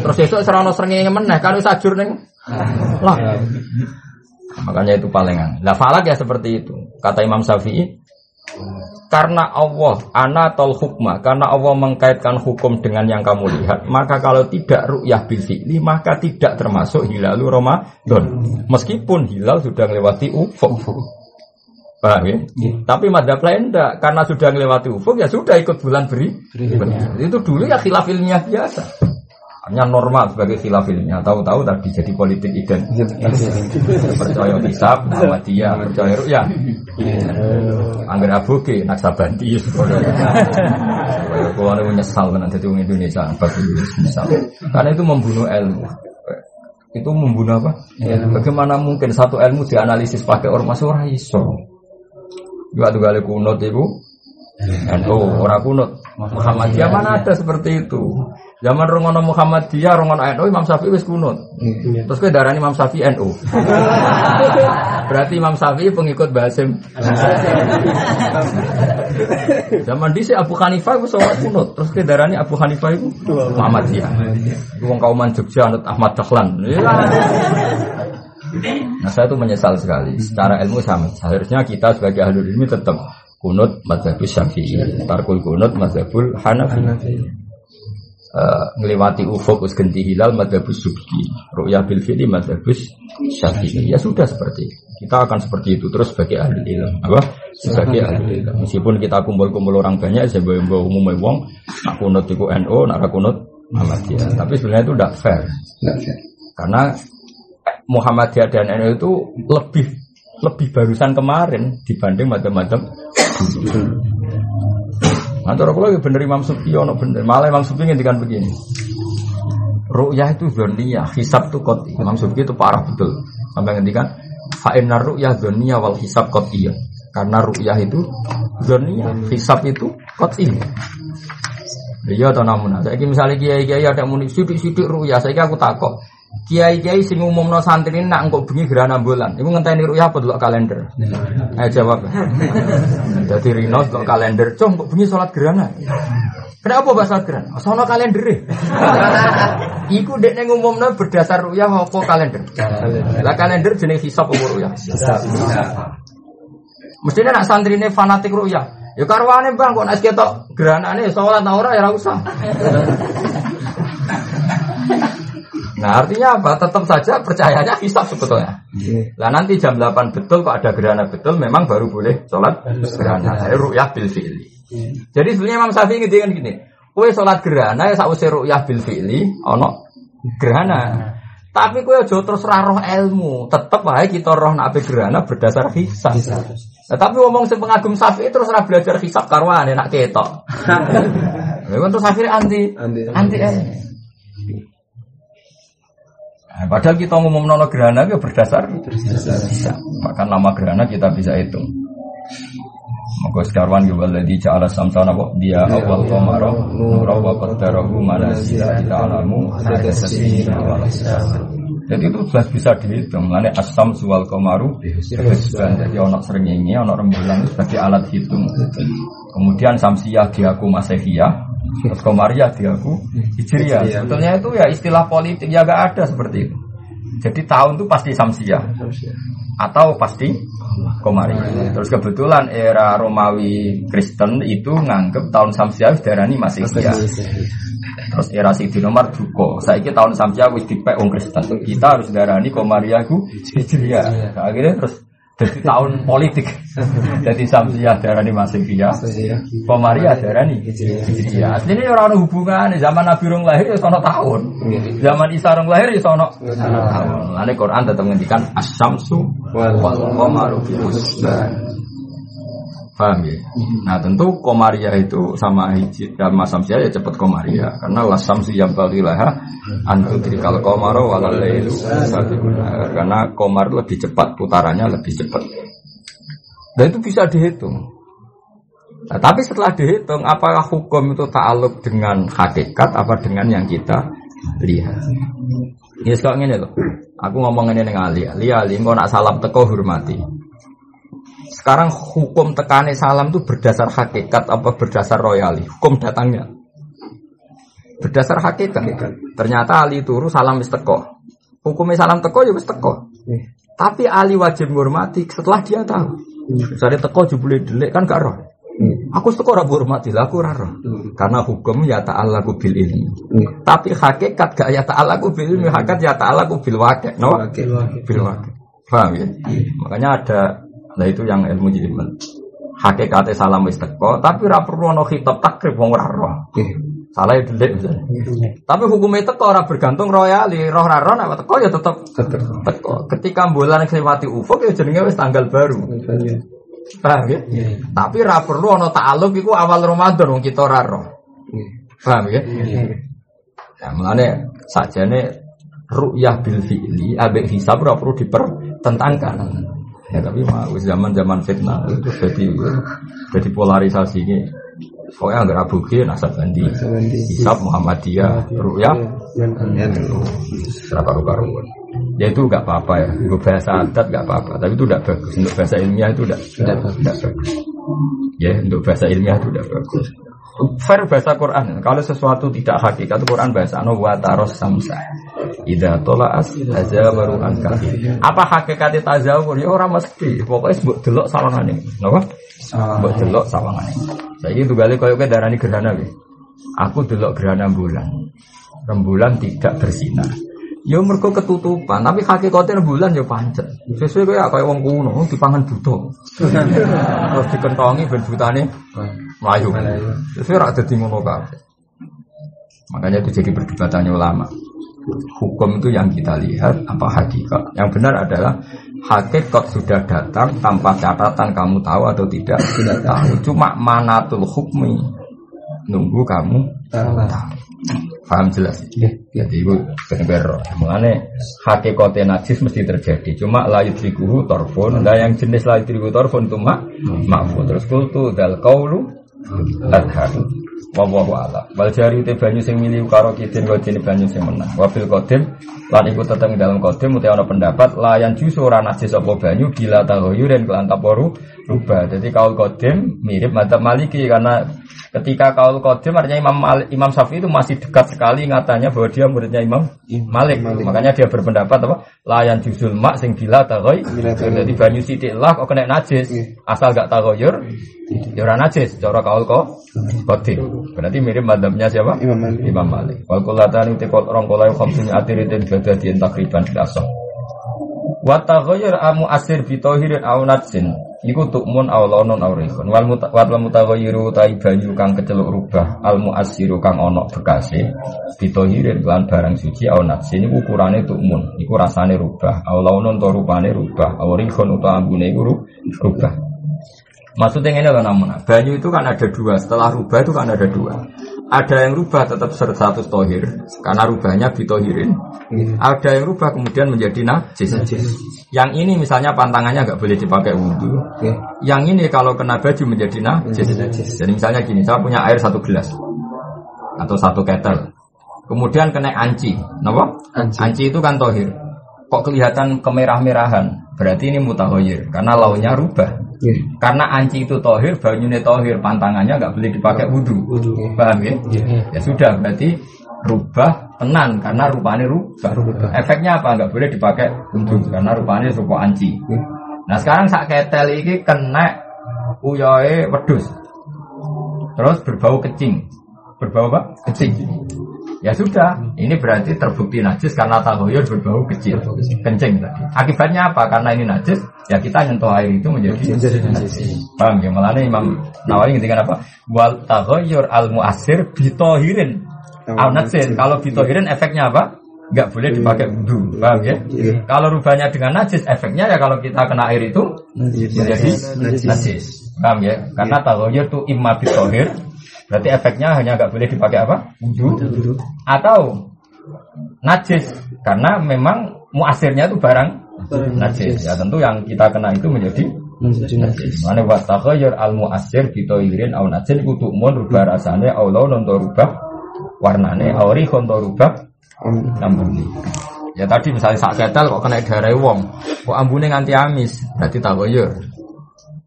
[SPEAKER 2] Terus esuk serana srengenge meneh kan wis ajur ning lah. Makanya itu palingan. Lah falak ya seperti itu. Kata Imam Syafi'i, karena Allah anatol hukma, karena Allah mengkaitkan hukum dengan yang kamu lihat, maka kalau tidak ru'yah bil fi'li, maka tidak termasuk hilalu Ramadan. Meskipun hilal sudah melewati ufuk. Paham ya? Tapi madhab lain enggak, karena sudah melewati ufuk ya sudah ikut bulan beri. Itu dulu ya khilaf ilmiah biasa. Hanya normal sebagai khilaf ilmiah. Tahu-tahu tadi jadi politik identitas. percaya hisab, nama dia, percaya ru'yah. Angger aboge naksabanti Supaya kalau ada menyesal kan jadi orang Indonesia bagi menyesal. Karena itu membunuh ilmu. Itu membunuh apa? Bagaimana mungkin satu ilmu dianalisis pakai ormas orang iso? Juga tuh kali kunut itu. NU orang kunut. Muhammadiyah mana ada seperti itu? Zaman Rongono Muhammadiyah, Rongono NU, Imam Syafi'i wis kunut. Terus ke darah Imam Syafi'i NU. Berarti Imam Syafi'i pengikut Basim. Zaman di Abu Hanifah itu sholat kunut. Terus ke darahnya Abu Hanifah itu Muhammadiyah. Wong kauman Jogja anut Ahmad Dahlan. Ya. Nah saya itu menyesal sekali. Secara ilmu sama. Seharusnya kita sebagai ahli ilmi tetap kunut mazhabus syafi'i. Tarkul kunut mazhabul hanafi. Eh, ngelewati ufuk us genti hilal madhabus subki ru'yah bil fili madhabus syafi'i. Ya sudah seperti itu. Kita akan seperti itu terus sebagai ahli ilmu. Apa? Sebagai ahli ilmu. Meskipun kita kumpul-kumpul orang banyak saya bawa umum wong nak kunut itu NU nak ra kunut Muhammadiyah. Tapi sebenarnya itu tidak fair. Karena Muhammadiyah dan NU itu lebih lebih barusan kemarin dibanding macam-macam Cara kula ya bener Imam Sufi ono bener. Malah Imam Sufi ngendikan begini. Ru'yah itu zoniyah, hisab itu koti. Imam Sufi itu parah betul. Sampai ngendikan fa inna ru'yah zoniyah wal hisab kotiyah. Karena ru'yah itu zoniyah, hisab itu koti. Iya atau namun, saya misalnya kiai kiai ada muni sidik sidik ru'yah, saya aku takut. Kiai kiai sing umumno santri nak engkau bengi gerhana bulan, ibu ngenteni ru'yah apa dulu kalender? Ayo jawab. Jadi Rino untuk kalender, cung kok bengi sholat gerhana. Kenapa bahasa gerhana? Sono kalender Iku dek neng umumnya berdasar ru'yah apa kalender? Lah kalender jenis hisap apa ru'yah? Mestinya nak santri ini fanatik ru'yah. Ya karwane bang kok nak ketok gerhanane sholat ta ora ya ora usah. Nah artinya apa? Tetap saja percayanya hisap sebetulnya. Lah nanti jam 8 betul kok ada gerhana betul memang baru boleh sholat gerhana. Saya ru'yah bil fi'li. Jadi sebenarnya Imam Syafi'i ngendikan gini, kowe sholat gerhana ya sakwise ru'yah bil fi'li ono gerhana. Tapi kowe aja terus roh ilmu, tetep wae kita roh ape gerhana berdasar hisab. Nah, tapi ngomong sing pengagum Syafi'i terus ora belajar hisab karwane nak ketok. Lha terus akhirnya anti
[SPEAKER 3] Anti.
[SPEAKER 2] anti eh. Nah, padahal kita ngomong nono gerhana itu berdasar bisa. Maka nama gerhana kita bisa hitung. Maka sekarwan juga lagi ja'ala samsana wa dia awal qamara nura wa qaddarahu manazila ila alamu ada sesina wal hisab. Jadi itu jelas bisa dihitung. Mulane asam suwal komaru. Jadi ono srengenge, ono rembulan itu sebagai alat hitung. Kemudian samsiah diaku masehiyah, terus komariah diaku hijriyah. Sebetulnya itu ya istilah politik ya gak ada seperti itu. Jadi tahun itu pasti samsiah atau pasti komariah. Terus kebetulan era Romawi Kristen itu nganggep tahun samsiah darani masehiyah. Terus era Siti Nomor duko. Saiki tahun Samsia wis dipek wong Kristen. Kita harus darani Komariah ku Hijriah. Akhirnya terus jadi tahun politik. jadi Samsia darani Masihiyah. Komariah darani Hijriah. Aslinya ora ono hubungan zaman Nabi rong lahir ya sono tahun. Zaman Isa rong lahir ya sono tahun. Lane Quran tetap ngendikan as-syamsu wal qamaru bi husban. Paham ya? Nah tentu komaria itu sama hijit dan masam ya cepat komaria karena lasam yang balilah antudrikal komaro sabiqun. karena komar lebih cepat putarannya lebih cepat dan itu bisa dihitung Nah, tapi setelah dihitung, apakah hukum itu ta'aluk dengan hakikat apa dengan yang kita lihat? Ini sekarang ini loh. Aku ngomong ini dengan Ali. Ali, Ali, nak salam teko hormati. Sekarang hukum tekane salam itu berdasar hakikat apa berdasar royali? Hukum datangnya berdasar hakikat. Ternyata Ali turu salam wis teko. Hukumnya salam teko ya wis teko. Tapi Ali wajib menghormati setelah dia tahu. Misalnya teko jebule delik kan gak roh. Aku teko ora hormati lah aku ora roh. Karena hukum ya ta'alaku bil ilmi. Tapi hakikat gak ya ta'alaku bil ilmi, hakikat ya ta'alaku bil wakil. No? Bil wakil. Paham ya? Makanya ada Nah itu yang ilmu jiliman. Hakikatnya salam wis teko, tapi ora perlu ono khitab takrib wong ora roh. Salah itu delik misalnya. Tapi hukumnya teko ora bergantung royali, roh ora roh nek teko ya tetep teko. Ketika bulan kelewati ufuk ya jenenge wis tanggal baru. Paham ya? Tapi ora perlu ono ta'aluk iku awal Ramadan wong kita ora roh. Paham ya? Ya mulane sajane ru'yah bil fi'li abek hisab ora perlu dipertentangkan. Ya tapi mah zaman zaman fitnah itu jadi jadi polarisasi ini. Pokoknya nggak rabu ke nasab bandi, hisab Muhammadiyah, ruya, berapa karuan. Ya itu nggak apa-apa ya, untuk bahasa adat nggak apa-apa, tapi itu tidak bagus. Untuk bahasa ilmiah itu tidak tidak bagus. Ya untuk bahasa ilmiah itu tidak bagus. Fair bahasa Quran. Kalau sesuatu tidak hakikat Quran bahasa anu wa taros samsa. Ida tolaas baru angka. Apa hakikat tazawur? Ya orang mesti. Pokoknya sebut delok sawangane. Napa? Sebut delok sawangane. Saiki tunggale koyo kowe darani gerhana. Aku delok gerhana bulan. Rembulan tidak bersinar. Ya mergo ketutupan, tapi hakikatnya bulan ya pancet. Sesuai kayak kayak wong kuno dipangan buto. Terus dikentongi ben butane melayu. Sesuai rak dadi ngono kabeh. Makanya itu jadi perdebatannya ulama. Hukum itu yang kita lihat apa hakikat. Yang benar adalah hakikat sudah datang tanpa catatan kamu tahu atau tidak. Tidak tahu. Cuma manatul hukmi nunggu kamu tahu. Paham jelas? Ya, ya. Jadi itu benar Mengenai hakikatnya najis mesti terjadi. Cuma layu trikuhu torfon. Nah yang jenis layu trikuhu torfon itu mak makfu. Terus kultu dal kaulu adhar. Wallahu a'lam. Wal jari te banyu sing milih karo kidin kodine banyu sing menang. Wabil kodim lan iku teteng dalam kodim uti ana pendapat layan jusu ora najis apa banyu bila tahoyuren kelan taporu rubah. Jadi kaul kodim mirip madzhab Maliki karena Ketika kaul kodim artinya Imam Malik, Imam Syafi'i itu masih dekat sekali ngatanya bahwa dia muridnya Imam Malik. Malik. Makanya dia berpendapat apa? Layan juzul mak sing bila tagoy. Jadi banyu sidik lah kok kena najis. Iya. Asal gak tagoyur, ya ora najis. Cara kaul kok kodim. Berarti mirip madhabnya siapa? Imam Malik. Imam Malik. Wal kulatan itu orang kolai khamsunya atirin badadian takriban bilasah. Wa taghayyur amu asir bi tahirin aw najsin iku tukmun aw launun aw rihun. Wal wal mutaghayyiru tai banyu kang keceluk rubah. Al muasiru kang ana bekase bi tahirin barang suci aw najsin iku ukurane tukmun. Iku rasane rubah. Aw launun to rupane rubah. Aw rihun utawa ambune iku rubah. Maksudnya ini loh namun. Banyu itu kan ada dua. Setelah rubah itu kan ada dua. Ada yang rubah tetap status tohir karena rubahnya bitohirin. Hmm. Ada yang rubah kemudian menjadi najis. Yang ini misalnya pantangannya nggak boleh dipakai wudhu. Okay. Yang ini kalau kena baju menjadi najis. Jadi misalnya gini, saya punya air satu gelas atau satu ketel. Kemudian kena anci, kenapa? Anci. anci itu kan tohir. Kok kelihatan kemerah-merahan? Berarti ini mutahoyir karena launya rubah. Yeah. Karena anci itu tohir, banyunya tohir, pantangannya nggak boleh dipakai wudhu. Yeah. Paham ya? Yeah. Ya sudah, berarti rubah tenan karena rupanya rubah. rubah. Efeknya apa? Nggak boleh dipakai wudhu karena rupanya rupa anci. Yeah. Nah sekarang sak ketel ini kena uyoe wedus. Terus berbau kecing. Berbau apa? Kecing. Ya sudah, ini berarti terbukti najis karena tahoyur berbau kecil, kencing tadi. Akibatnya apa? Karena ini najis, ya kita nyentuh air itu menjadi, najis. Paham ya? Malah Imam Nawawi ngerti apa? Wal tahoyur al muasir bitohirin al najis. Kalau bitohirin efeknya apa? Gak boleh dipakai wudhu, paham ya? Iya. Kalau rubahnya dengan najis, efeknya ya kalau kita kena air itu menjadi najis. Paham ya? Karena tahoyur itu imma bitohir, Berarti efeknya hanya nggak boleh dipakai apa? Wudhu. Atau najis karena memang muasirnya itu barang najis. Ya tentu yang kita kena itu menjadi Mana wa taghayyur al mu'assir bi tayyirin aw najin kudu mun rubah rasane aw launun to rubah warnane aw rihun to rubah ambune. Ya tadi misalnya sak ketel kok kena darah wong, kok ambune nganti amis, berarti taghayyur.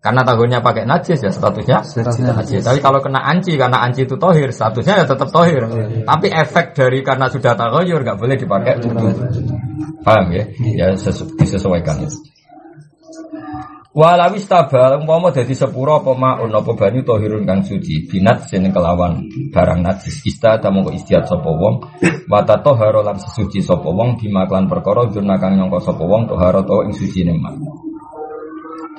[SPEAKER 2] Karena tahunnya pakai najis ya statusnya najis. Tapi kalau kena anci karena anci itu tohir statusnya ya tetap tohir. Tapi efek dari karena sudah tagoyur nggak boleh dipakai wudhu. Paham ya? Ya sesu disesuaikan. Walawis tabal umpama dadi sepuro apa maun apa banyu tohirun kang suci binat sing kelawan barang najis ista tamu kok istiad sapa wong wa tatahara lan sesuci sapa wong bima perkara jurna kang nyangka sapa wong tohara to ing suci mak.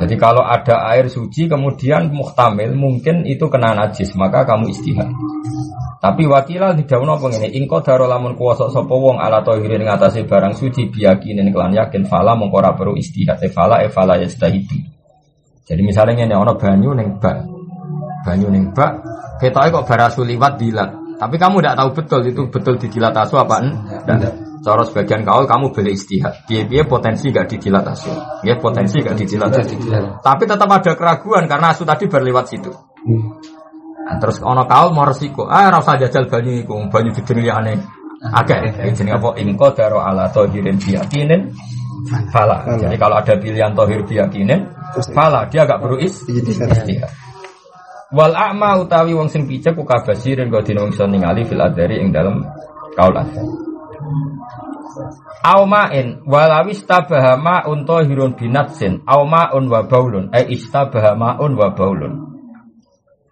[SPEAKER 2] Jadi kalau ada air suci kemudian muhtamil mungkin itu kena najis maka kamu istihad. Tapi wakilal tidak apa ini ingko daro lamun kuwasa sapa wong ala tahirin ngatasi barang suci biyakinin kelan yakin fala mongko ora perlu istihad e fala e fala yastahidu. Jadi misalnya ini ono banyu ning bak. Banyu ning bak ketoke kok barasu liwat dilat. Tapi kamu tidak tahu betul itu betul dijilat asu apa enggak. Cara sebagian kau kamu boleh istihad. Dia potensi gak dijilat asu. Ya potensi gak dijilat. Tapi tetap ada keraguan karena asu tadi berlewat situ. Nah, terus ono kau mau resiko. Ah rasa jajal banyu iku, banyu dijenengi aneh. Agak jenenge apa ingko daro ala tohirin biyakinin fala. Jadi kalau ada pilihan tohir biyakinin fala, dia agak perlu istihad. Wal a'ma utawi wong sing picek ku kabasirin kok dina wong iso ningali fil adari ing dalam kaul Aumain walawis tabahama unto hirun binatsin aumaun wa baulun eh istabahama un wa baulun.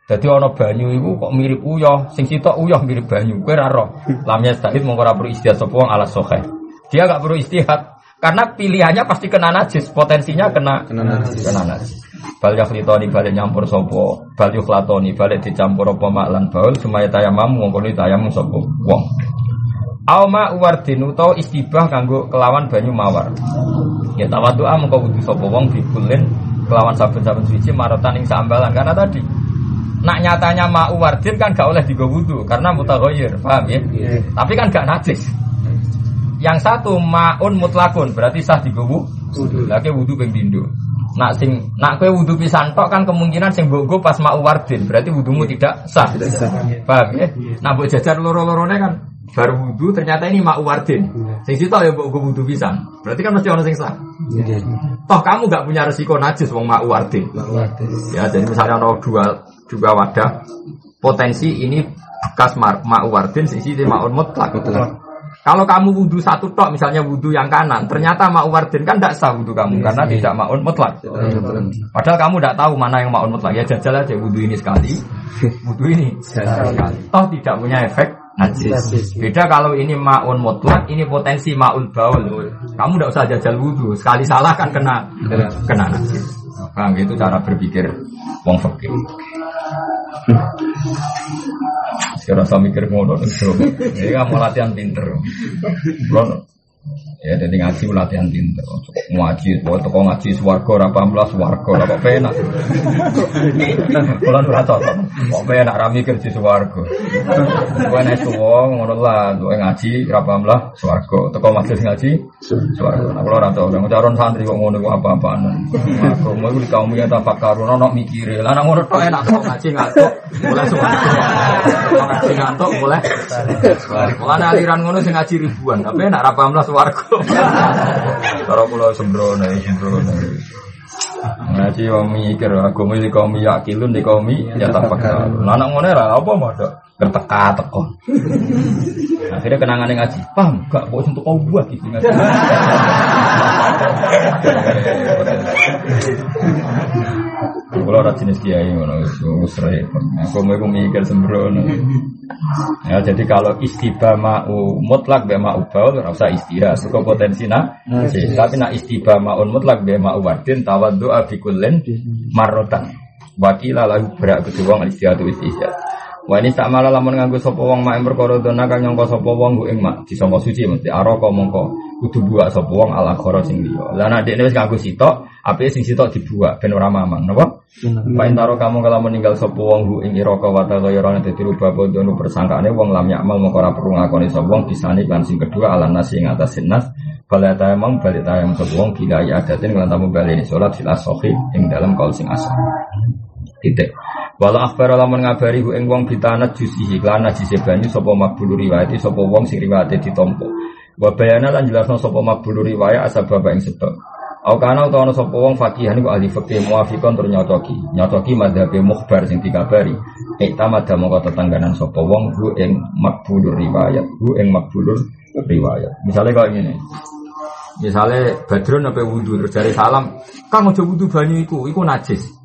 [SPEAKER 2] Jadi ono banyu itu kok mirip uyah, sing sitok uyah mirip banyu. Kowe ora roh. Lamnya stahid mongko ora perlu istihad sapa ala sahih. Dia gak perlu istihad karena pilihannya pasti kena najis, potensinya kena kena najis. Kena najis. Bal yakhlitoni balik nyampur sopo, bal yukhlatoni balik dicampur apa maklan baul semaya tayamam mongko tayamum sopo wong. Auma uwardin utawa istibah kanggo kelawan banyu mawar. Ya tawadhu'a mengko wudu sapa wong bikulin kelawan saben-saben suci marotan ing sambalan karena tadi nak nyatanya ma uwardin kan gak oleh digo wudu karena mutaghayyir, paham ya? Yeah. Tapi kan gak najis. Yang satu maun mutlakun berarti sah digo wudu. Lagi wudu ping pindho. Nak sing nak kue wudu pisan tok kan kemungkinan sing mbok pas ma uwardin berarti wudumu tidak sah. Tidak sah. Paham ya? Nah mbok jajar loro-lorone kan baru wudhu ternyata ini mak wardin. Iya. Sing situ ya mbok wudhu pisan. Berarti kan mesti orang sing sah. Iya. Toh kamu gak punya resiko najis wong mak wardin. Ya jadi misalnya ono dua dua wadah potensi ini bekas mak wardin sisi mak mutlak. Kalau kamu wudhu satu tok, misalnya wudhu yang kanan, ternyata mak wardin kan tidak sah wudhu kamu iya, karena tidak maun mutlak. Padahal kamu tidak tahu mana yang maun mutlak. Ya jajal aja wudhu ini sekali, wudhu ini sekali. Toh tidak punya efek najis. Beda kalau ini maun mutlak, ini potensi maul baul. Kamu tidak usah jajal wudhu, sekali salah kan kena kena najis. Bang itu cara berpikir wong fakir. Sekarang saya mikir ngono, ini kamu latihan pinter. Ya, jadi ngaji latihan pinter. Ngaji, buat toko ngaji swargo, apa belas swargo, apa penak. Bulan berapa Kok penak rami kerja swargo. Gue naik suwo, ngono lah, gue ngaji, apa belas swargo. Toko majelis ngaji, swargo. Nah, kalau rata udah ngajaron santri kok ngono apa apaan. Aku mau di kaum ya tak karun, nono mikir. Lah ngono tuh enak kok ngaji ngantuk, mulai swargo. Ngaji ngantuk, mulai. Mulai aliran ngono sih ngaji ribuan, tapi enak apa belas swargo. Cara kula sembrono sembrono. Ngaji wong mikir agama iki kaum yakilun di kaum ya tafakkar. Lah anak ngene ra apa modok kerteka teko. Akhirnya kenangan ngaji. Paham gak kok untuk kau buat gitu ngaji. Kalau orang jenis kiai repot. Aku mau mikir sembrono. Ya jadi kalau istiba mau mutlak be mau baul ora usah istihad. Suka potensi nak. Tapi nak istiba mau mutlak be mau wadin tawaddu abikullen marrotan. Wakila lagu berak kedua istihad istihad. Wah ini tak malah lamun nganggo sapa wong mak perkara dona kang nyangka sapa wong ku ing mak disangka suci mesti araka mongko kudu buak sapa wong ala khara sing liya. Lah nek dekne wis nganggo sitok, ape sing sitok dibuak ben ora mamang, napa? Pain taro kamu kalau meninggal sapa wong ku ing iraka wa ta ora dadi rubah bodono persangkaane wong lam yakmal mongko ora perlu ngakoni sapa wong disani lan sing kedua ala nasi ing atas nas Balik tayamum balik tayamum sapa wong bila ya adatin lan tamu balik salat fil asohi ing dalam kaul sing asal. Titik. Walau akhbar lamun ngabari ing wong bitanat jusihi lan najise banyu sapa makbulu riwayat sapa wong sing riwayate ditampa. Wa bayana lan jelasno sapa makbulu riwayat bapak ing sebab. Au kana utawa ana sapa wong fakih niku ahli fikih muafiqon tur nyocoki. Nyocoki madzhabe mukhbar sing dikabari. Iktamada mongko tetangganan sapa wong ku ing makbulur riwayat, ku ing makbulur riwayat. Misalnya kayak gini. Misalnya Badrun apa wudhu terus dari salam, kamu coba wudhu banyu iku, iku najis.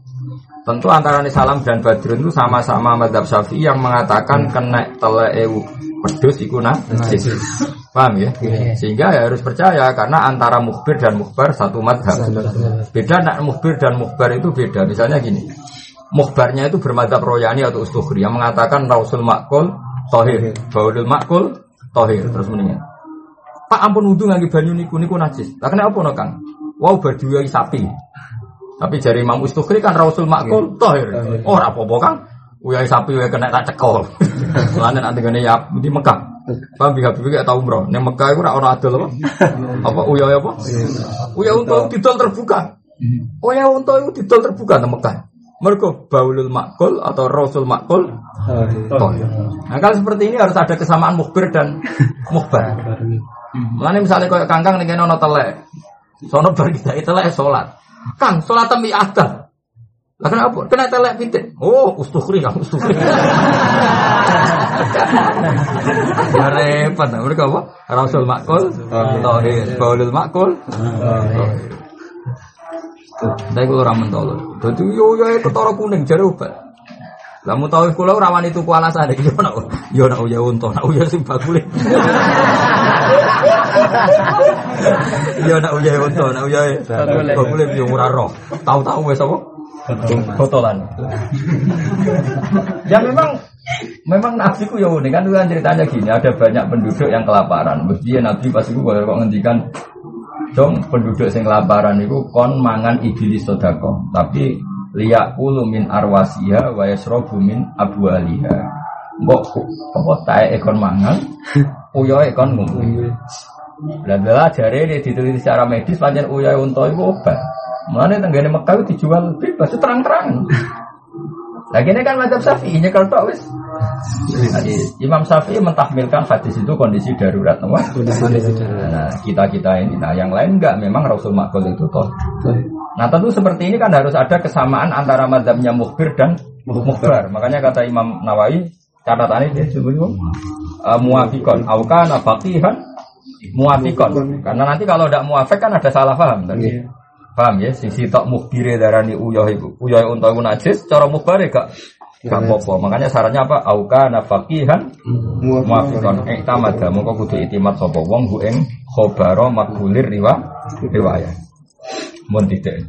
[SPEAKER 2] Tentu antara salam dan Badrun itu sama-sama madhab syafi'i yang mengatakan kena tele ewu pedus iku najis. Paham ya? Sehingga ya harus percaya karena antara mukbir dan mukbar satu madhab. Beda nak mukbir dan mukbar itu beda. Misalnya gini, mukbarnya itu bermadhab royani atau ustukhri yang mengatakan rausul makul tohir, baulul makul tohir terus mendingan. Pak ampun wudhu ngangge banyu niku niku najis. Lah kenapa no Kang? Wow berdua sapi. Tapi jari Imam Ustukri kan Rasul Makul tohir. Oh apa-apa Kang. Uyai sapi uyai kena tak cekol. Soalnya nanti gini ya di Mekah. Paham biga biga tau umroh. Neng Mekah itu ora adol apa? Apa uyai apa? Uyai untuk didol terbuka. Uyai untuk itu didol terbuka neng Mekah. Mereka baulul makul atau rasul makul. Nah kalau seperti ini harus ada kesamaan mukbir dan mukbar. Mulane misalnya kayak kangkang nih nono telek, sono bar kita telek sholat. Kang sholat tembi ada. Lah kenapa? Kena telek pitik. Oh, ustukri kang ustukri. Ya repot, mereka apa? Rasul makul, tauhid, baulul makul. Tapi kalau ramen tolong, jadi yo yo ketara kuning jare obat. Lah mau tahu kula ora wani tuku alasan iki yo nak yo nak uya unta, nak uya sing bakule. Yo nak uya unta, nak uya bakule yo ora roh. Tahu-tahu wis apa? Botolan. ya memang memang nafsiku ya unik. Kan kan ceritanya gini ada banyak penduduk yang kelaparan. Mesti nabi pas itu kok ngendikan dong penduduk yang kelaparan itu kon mangan iblis sodako tapi liyak min arwasiha wa yasrobu min abwaliha mbok apa tae ekon mangan uyo ekon ngombe lah lah jare ini diteliti secara medis pancen uyo unta iku obat Mana tenggane Mekah itu dijual bebas terang-terang. Lagi ini kan macam Syafi'i kalau tak wis. Imam Syafi'i mentahmilkan hadis itu kondisi darurat, Kondisi darurat. Nah, kita kita ini, nah yang lain enggak, memang Rasul Makul itu toh. Nah tentu seperti ini kan harus ada kesamaan antara madhabnya mukhbir dan mukhbar. Makanya kata Imam Nawawi catatan ini disebut uh, muafikon. Aukana faqihan muafikon. Karena nanti kalau tidak muafik kan ada salah paham. Tadi. Iya. Paham ya? Sisi tak mukhbire darani uyah itu. Uyah untuk itu najis, cara mukhbare gak Gak apa-apa. Makanya sarannya apa? Auka nafakihan muafikon. Eh tamada. Maka kudu itimat sopo wong hu ing khobaro makbulir riwayat mun tidak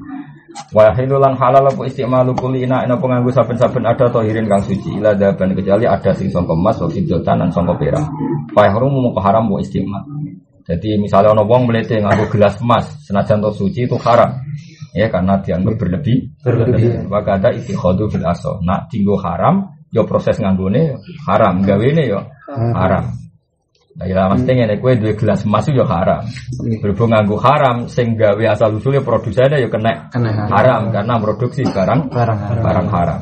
[SPEAKER 2] Wa hilulan halal apa istimalu kulina ina penganggu saben-saben ada tohirin kang suci ila daban kecuali ada sing sangka emas wa fiddatan dan sangka perak. Fa harum mau haram mau istimal. Jadi misalnya ono wong melete nganggo gelas emas senajan to suci itu haram. Ya karena dianggap berlebih berlebih. Wa kada ittikhadu fil aso. Nak tinggo haram yo proses nganggone haram, gawene yo haram. Nah, ya mesti ngene kowe duwe gelas emas yo haram. Berhubung nganggo haram sing gawe asal usulnya produsennya yo kena, haram karena produksi barang barang haram. Barang haram.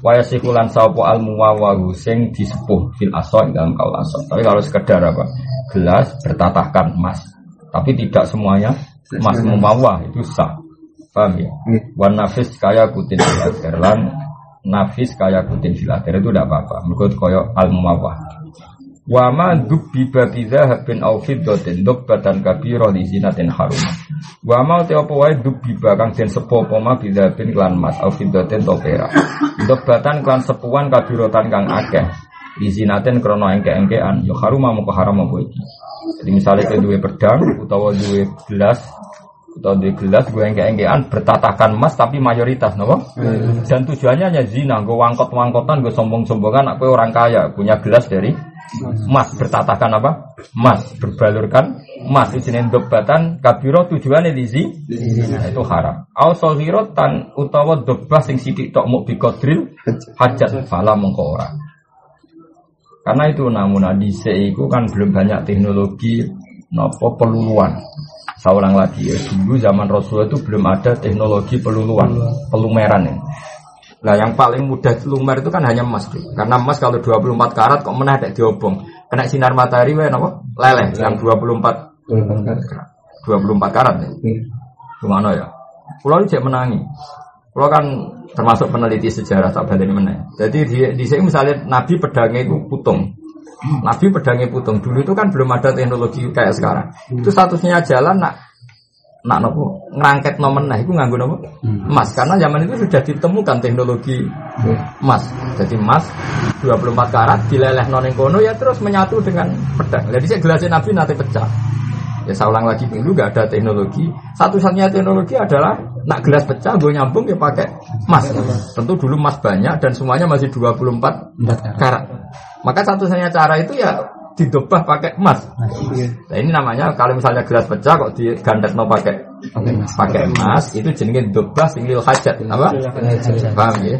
[SPEAKER 2] Waya sikulan sapa al muwawahu sing disepuh fil aso dalam kaul aso. Tapi kalau sekedar apa? Gelas bertatahkan emas. Tapi tidak semuanya emas mumawah itu sah. Paham ya? Wan nafis kaya kutin fil lan nafis kaya kutin fil itu tidak apa-apa. Menurut koyo al muwawah. Wa ma dubbi babi dhahabin au fiddatin dubbatan kabira li zinatin harum. Wa ma te apa wae dubbi kang den sepo apa ma bidhabin klan mas au fiddatin to perak. Dubbatan klan sepuan kabiratan kang akeh. Li zinatin krana engke-engkean yo harum mau haram apa iki. Jadi misalnya ke dua pedang utawa dua gelas atau di gelas gue enggak enggean bertatahkan emas tapi mayoritas nopo dan tujuannya hanya zina gue wangkot wangkotan gue sombong sombongan aku orang kaya punya gelas dari emas bertatahkan apa? Emas berbalurkan. Emas di sini dobatan kabiro tujuannya di nah, itu haram. Au tan utawa dobah sing sidik tok mau bikodril. Hajat fala mengko karena itu namun di itu kan belum banyak teknologi nopo peluluan. Saya ulang lagi ya, dulu zaman Rasulullah itu belum ada teknologi peluluan, pelumeran ya. Nah yang paling mudah lumer itu kan hanya emas tuh. Karena emas kalau 24 karat kok menah ada diobong. Kena sinar matahari wae napa? Leleh yang 24 24 karat ya. Gimana ya? Pulau cek menangi. Pulau kan termasuk peneliti sejarah tak balik mana. Jadi di, di sini misalnya Nabi pedangnya itu putung. Nabi pedangnya putung. Dulu itu kan belum ada teknologi kayak sekarang. Itu statusnya jalan nak nak nopo ngerangket nomen nah itu nganggu nopo emas karena zaman itu sudah ditemukan teknologi emas jadi emas 24 karat dileleh noning kono ya terus menyatu dengan pedang. Jadi saya gelasnya nabi nanti pecah. Ya saya ulang lagi dulu gak ada teknologi. Satu-satunya teknologi adalah nak gelas pecah gue nyambung ya pakai emas tentu dulu emas banyak dan semuanya masih 24 karat. Maka satu-satunya cara itu ya didobah pakai emas. Nah, ini namanya kalau misalnya gelas pecah kok digandet mau pakai pakai emas itu jenenge dobah singgil hajat apa? Paham ya?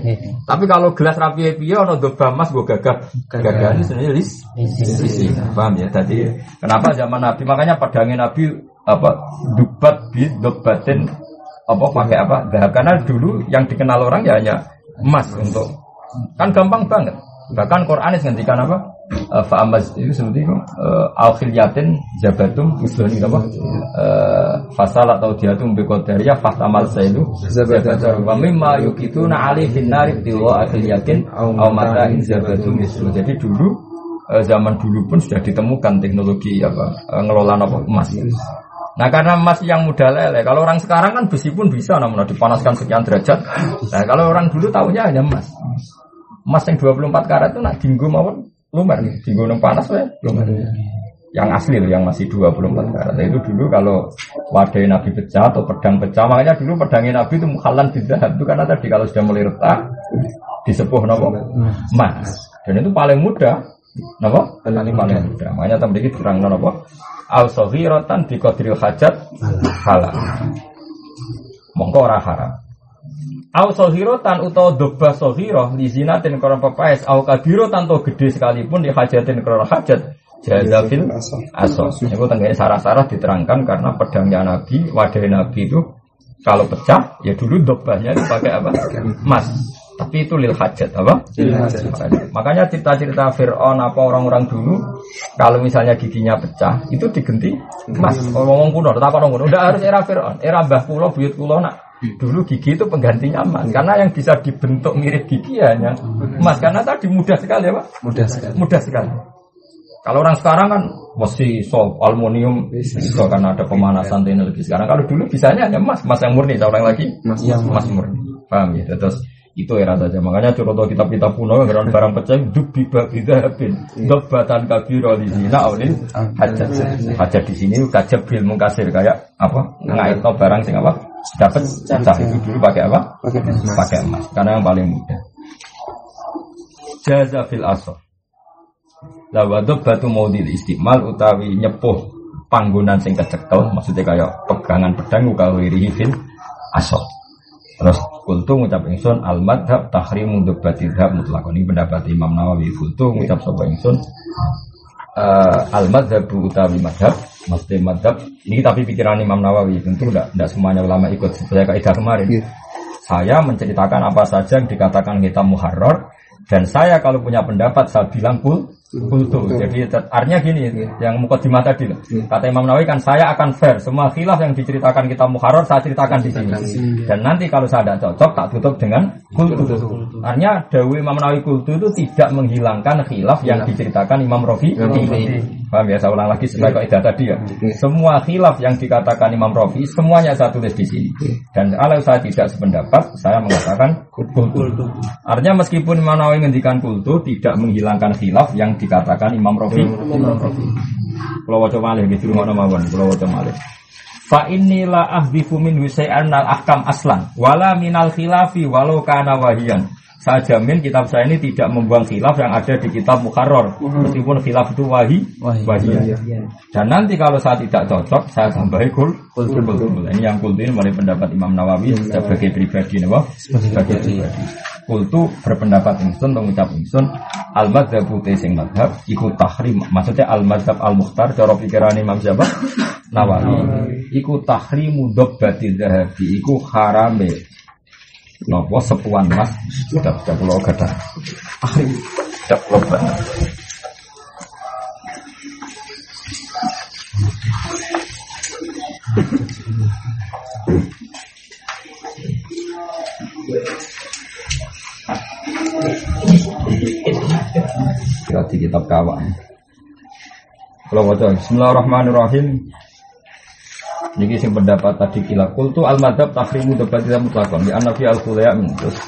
[SPEAKER 2] Tapi kalau gelas rapi piye ono dobah emas gue gagah gagah ini sebenarnya lis isi. Paham ya? Tadi kenapa zaman Nabi makanya pedangnya Nabi apa dubat bi dobatin apa pakai apa? Karena dulu yang dikenal orang ya hanya emas untuk kan gampang banget. Bahkan Quran ngendikan apa? Uh, Fa'amaz itu seperti itu. Uh, Al-khilyatin jabatum Usulun itu apa? Uh, fasal atau diatum Bekodaria Fahtamal saidu Zabatum Wa mimma yukituna ali finnari Tiwa akhilyatin Au mata'in zabatum Jadi dulu Zaman dulu pun sudah ditemukan teknologi apa Ngelola apa emas. Nah karena emas yang mudah lele, kalau orang sekarang kan besi pun bisa, namun dipanaskan sekian derajat. Nah kalau orang dulu tahunya hanya emas. Emas yang 24 karat itu nak dinggo mawon lumer nih, dinggo nang panas ya lumer. Yang asli loh, yang masih 24 karat. Nah, itu dulu kalau wadah Nabi pecah atau pedang pecah, makanya dulu pedangnya Nabi itu mukhalan tidak itu karena tadi kalau sudah mulai retak disepuh nopo emas. Dan itu paling mudah, nopo paling paling mudah. Makanya tadi kurang nopo al rotan di kodril hajat halal. Mongko ora haram. Au sohirotan utawa doba sohiroh di zinatin koron pepaes au kabiro tanto gede sekalipun di hajatin koron hajat jazafil asos. Itu tengganya sarah-sarah diterangkan karena pedangnya Nabi, wadah Nabi itu kalau pecah ya dulu dobahnya dipakai apa? Emas. Tapi itu lil hajat apa? Makanya cerita-cerita Fir'aun apa orang-orang dulu kalau misalnya giginya pecah itu digenti emas. Ngomong kuno, tetap orang kuno. Udah harus era Fir'aun, era Mbah Kulo, buyut Kulo nak Dulu gigi itu penggantinya emas karena yang bisa dibentuk mirip gigi hanya emas karena tadi mudah sekali ya pak.
[SPEAKER 3] Mudah sekali.
[SPEAKER 2] Mudah sekali. Kalau orang sekarang kan mesti sol aluminium bisa karena ada pemanasan teknologi sekarang. Kalau dulu bisanya hanya emas, emas yang murni. Ulang lagi, emas, yang emas murni. Paham ya? Terus itu era saja. Makanya contoh kitab-kitab kuno yang barang pecah dubi babida bin dobatan kabiro di sini. Nah, ini hajat hajat di sini kajab bil mengkasir kayak apa? Ngait barang sing apa? Dapat cah itu dulu pakai apa? Pakai emas. Karena yang paling mudah. Jaza fil asor. Lawadub batu maudil istimal utawi nyepuh panggonan sing kecekel maksudnya kayak pegangan pedang ukawiri fil asor. Terus kultu ngucap ingsun al madhab tahrimu debatil hab mutlakon ini pendapat Imam Nawawi kultu ngucap sapa ingsun uh, al madhab utawi madhab Maksudnya madhab, ini tapi pikiran Imam Nawawi, tentu tidak, tidak semuanya ulama ikut. Saya kaidah kemarin. Yeah. Saya menceritakan apa saja yang dikatakan kita muharrar, dan saya kalau punya pendapat, saya bilang kul, kultu. Jadi artinya gini, yang mukadimah tadi loh. Kata Imam Nawawi kan saya akan fair. Semua khilaf yang diceritakan kita muharrar saya ceritakan di sini. Dan nanti kalau saya tidak cocok tak tutup dengan kultu. Artinya Dawi Imam Nawawi kultu itu tidak menghilangkan khilaf yang diceritakan Imam Rofi. Paham ya? Saya ulang lagi sesuai kaidah tadi ya. Semua khilaf yang dikatakan Imam Rofi semuanya saya tulis di sini. Dan kalau saya tidak sependapat, saya mengatakan kultu. Artinya meskipun Imam Nawawi menghentikan kultu tidak menghilangkan khilaf yang dikatakan Imam Rafi. Imam Rafi. Kalau wajah malih gitu ngono mawon, kalau wajah malih. Fa inilah ahdifu min husai'an al ahkam aslan wala minal khilafi walau kana wahiyan saya jamin kitab saya ini tidak membuang khilaf yang ada di kitab Mukharrar. Meskipun khilaf itu wahi, wahi. Dan nanti kalau saya tidak cocok, saya tambahi kul, kul, kul, kul. Ini yang kul ini mulai pendapat Imam Nawawi sebagai pribadi, nih, sebagai pribadi. Kul itu berpendapat insun, mengucap insun, al madhab putih sing madhab, ikut tahrim. Maksudnya al madhab al mukhtar, cara pikiran Imam siapa? Nawawi. Iku tahrimu dobbati dahabi, iku harame Nopo sepuan mas sudah pulau kata akhir sudah pulau banget. Kira di kitab kawan. Kalau baca Bismillahirrahmanirrahim. Niki sing pendapat tadi kila kultu al madhab tahrimu debat tidak mutlakon di anafi al kulaya terus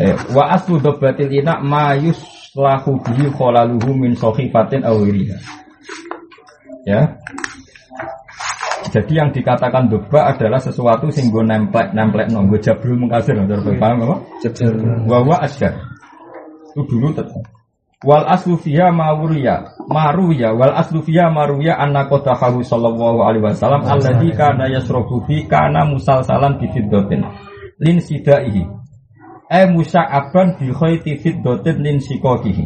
[SPEAKER 2] eh, wa aslu debatil ina mayus lahu bihi kholaluhu min sohifatin awiriha ya jadi yang dikatakan doba adalah sesuatu sing gue nemplek nemplek nonggo jabrul mengkasir paham apa? Jabrul. Wawa asyar. Itu dulu tetap. Wal aslu fiha mawuriya maruya wal aslu fiha maruya anna qadahu sallallahu alaihi wasallam alladzi kana yasrabu fi kana musalsalan bi fiddatin lin sidaihi. Ay musa'aban bi khayti fiddatin lin sikokihi.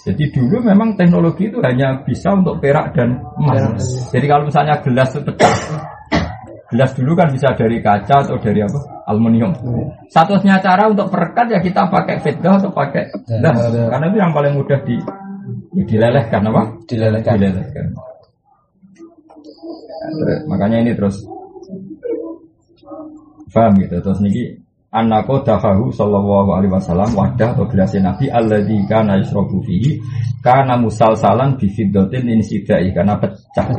[SPEAKER 2] Jadi dulu memang teknologi itu hanya bisa untuk perak dan emas. Jadi kalau misalnya gelas pecah, gelas dulu kan bisa dari kaca atau dari apa? aluminium. Satunya cara untuk perekat ya kita pakai fitdah atau pakai dah, karena itu yang paling mudah di ya dilelehkan apa?
[SPEAKER 3] Dilelehkan.
[SPEAKER 2] Dilelehkan. makanya ini terus paham gitu terus niki anako dahahu sallallahu alaihi wasallam wadah atau gelas nabi alladzi kana yasrabu fihi kana musalsalan bi fiddatin in sidai karena pecah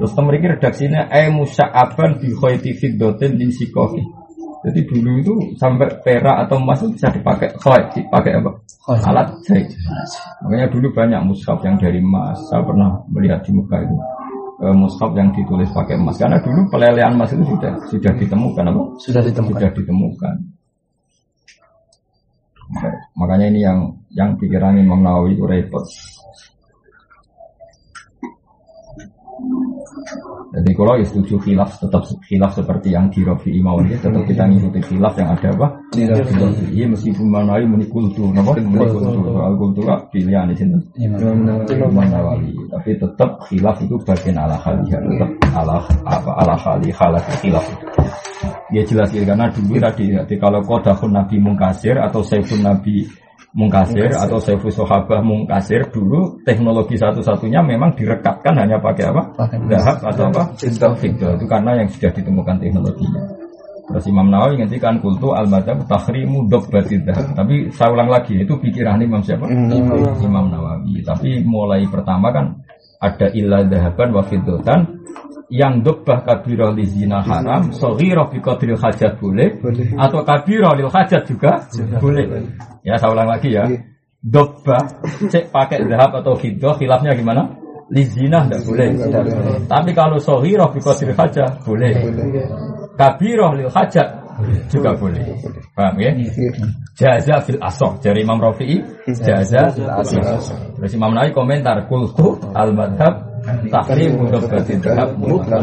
[SPEAKER 2] terus memiliki redaksinya ay musa'aban bi khayti fiddatin in sikohi jadi dulu itu sampai perak atau emas itu bisa dipakai koi, dipakai apa? Alat jahit. Makanya dulu banyak mushaf yang dari emas. Saya pernah melihat di muka itu e, mushaf yang ditulis pakai emas. Karena dulu pelelehan emas itu sudah sudah ditemukan apa?
[SPEAKER 3] Sudah ditemukan.
[SPEAKER 2] Sudah ditemukan. Makanya ini yang yang pikiran Imam Nawawi itu repot. Jadi kalau ya setuju khilaf tetap khilaf seperti yang di Rafi Imam ini tetap kita ngikuti khilaf yang ada apa? Di Rafi. Iya meskipun manai muni kultu, apa? Muni kultu, soal kultu kak pilihan di sini. Imam Nawawi. Tapi tetap khilaf itu bagian ala khaliyah, tetap ala apa ala halat khilaf. Ya jelas karena dulu tadi, jadi kalau kodahun Nabi Mungkasir atau Saifun Nabi mungkasir atau sefu sohabah mungkasir dulu teknologi satu-satunya memang direkatkan hanya pakai apa? Dahab atau apa? Cinta itu karena yang sudah ditemukan teknologinya. Terus Imam Nawawi ngendikan kultu al madhab tahrimu batid dahab. Tapi saya ulang lagi itu pikiran Imam siapa? Imam, Imam Nawawi. Tapi mulai pertama kan ada ilah dahaban wa fiddotan yang dobah kabiro li zina haram, sohiro fi qadril hajat boleh, atau kabiro lil hajat juga boleh. Ya saya ulang lagi ya. Iya. Dobah cek pakai zahab atau fiddah khilafnya gimana? Li zina tidak boleh. Tapi kalau sohiro fi qadril hajat boleh. Kabiro lil hajat juga boleh. Paham ya? Jaza fil asok dari Imam Rafi'i. Jaza fil. Terus Imam Nawawi komentar kultu al madhab tahrim mudah dan mutlak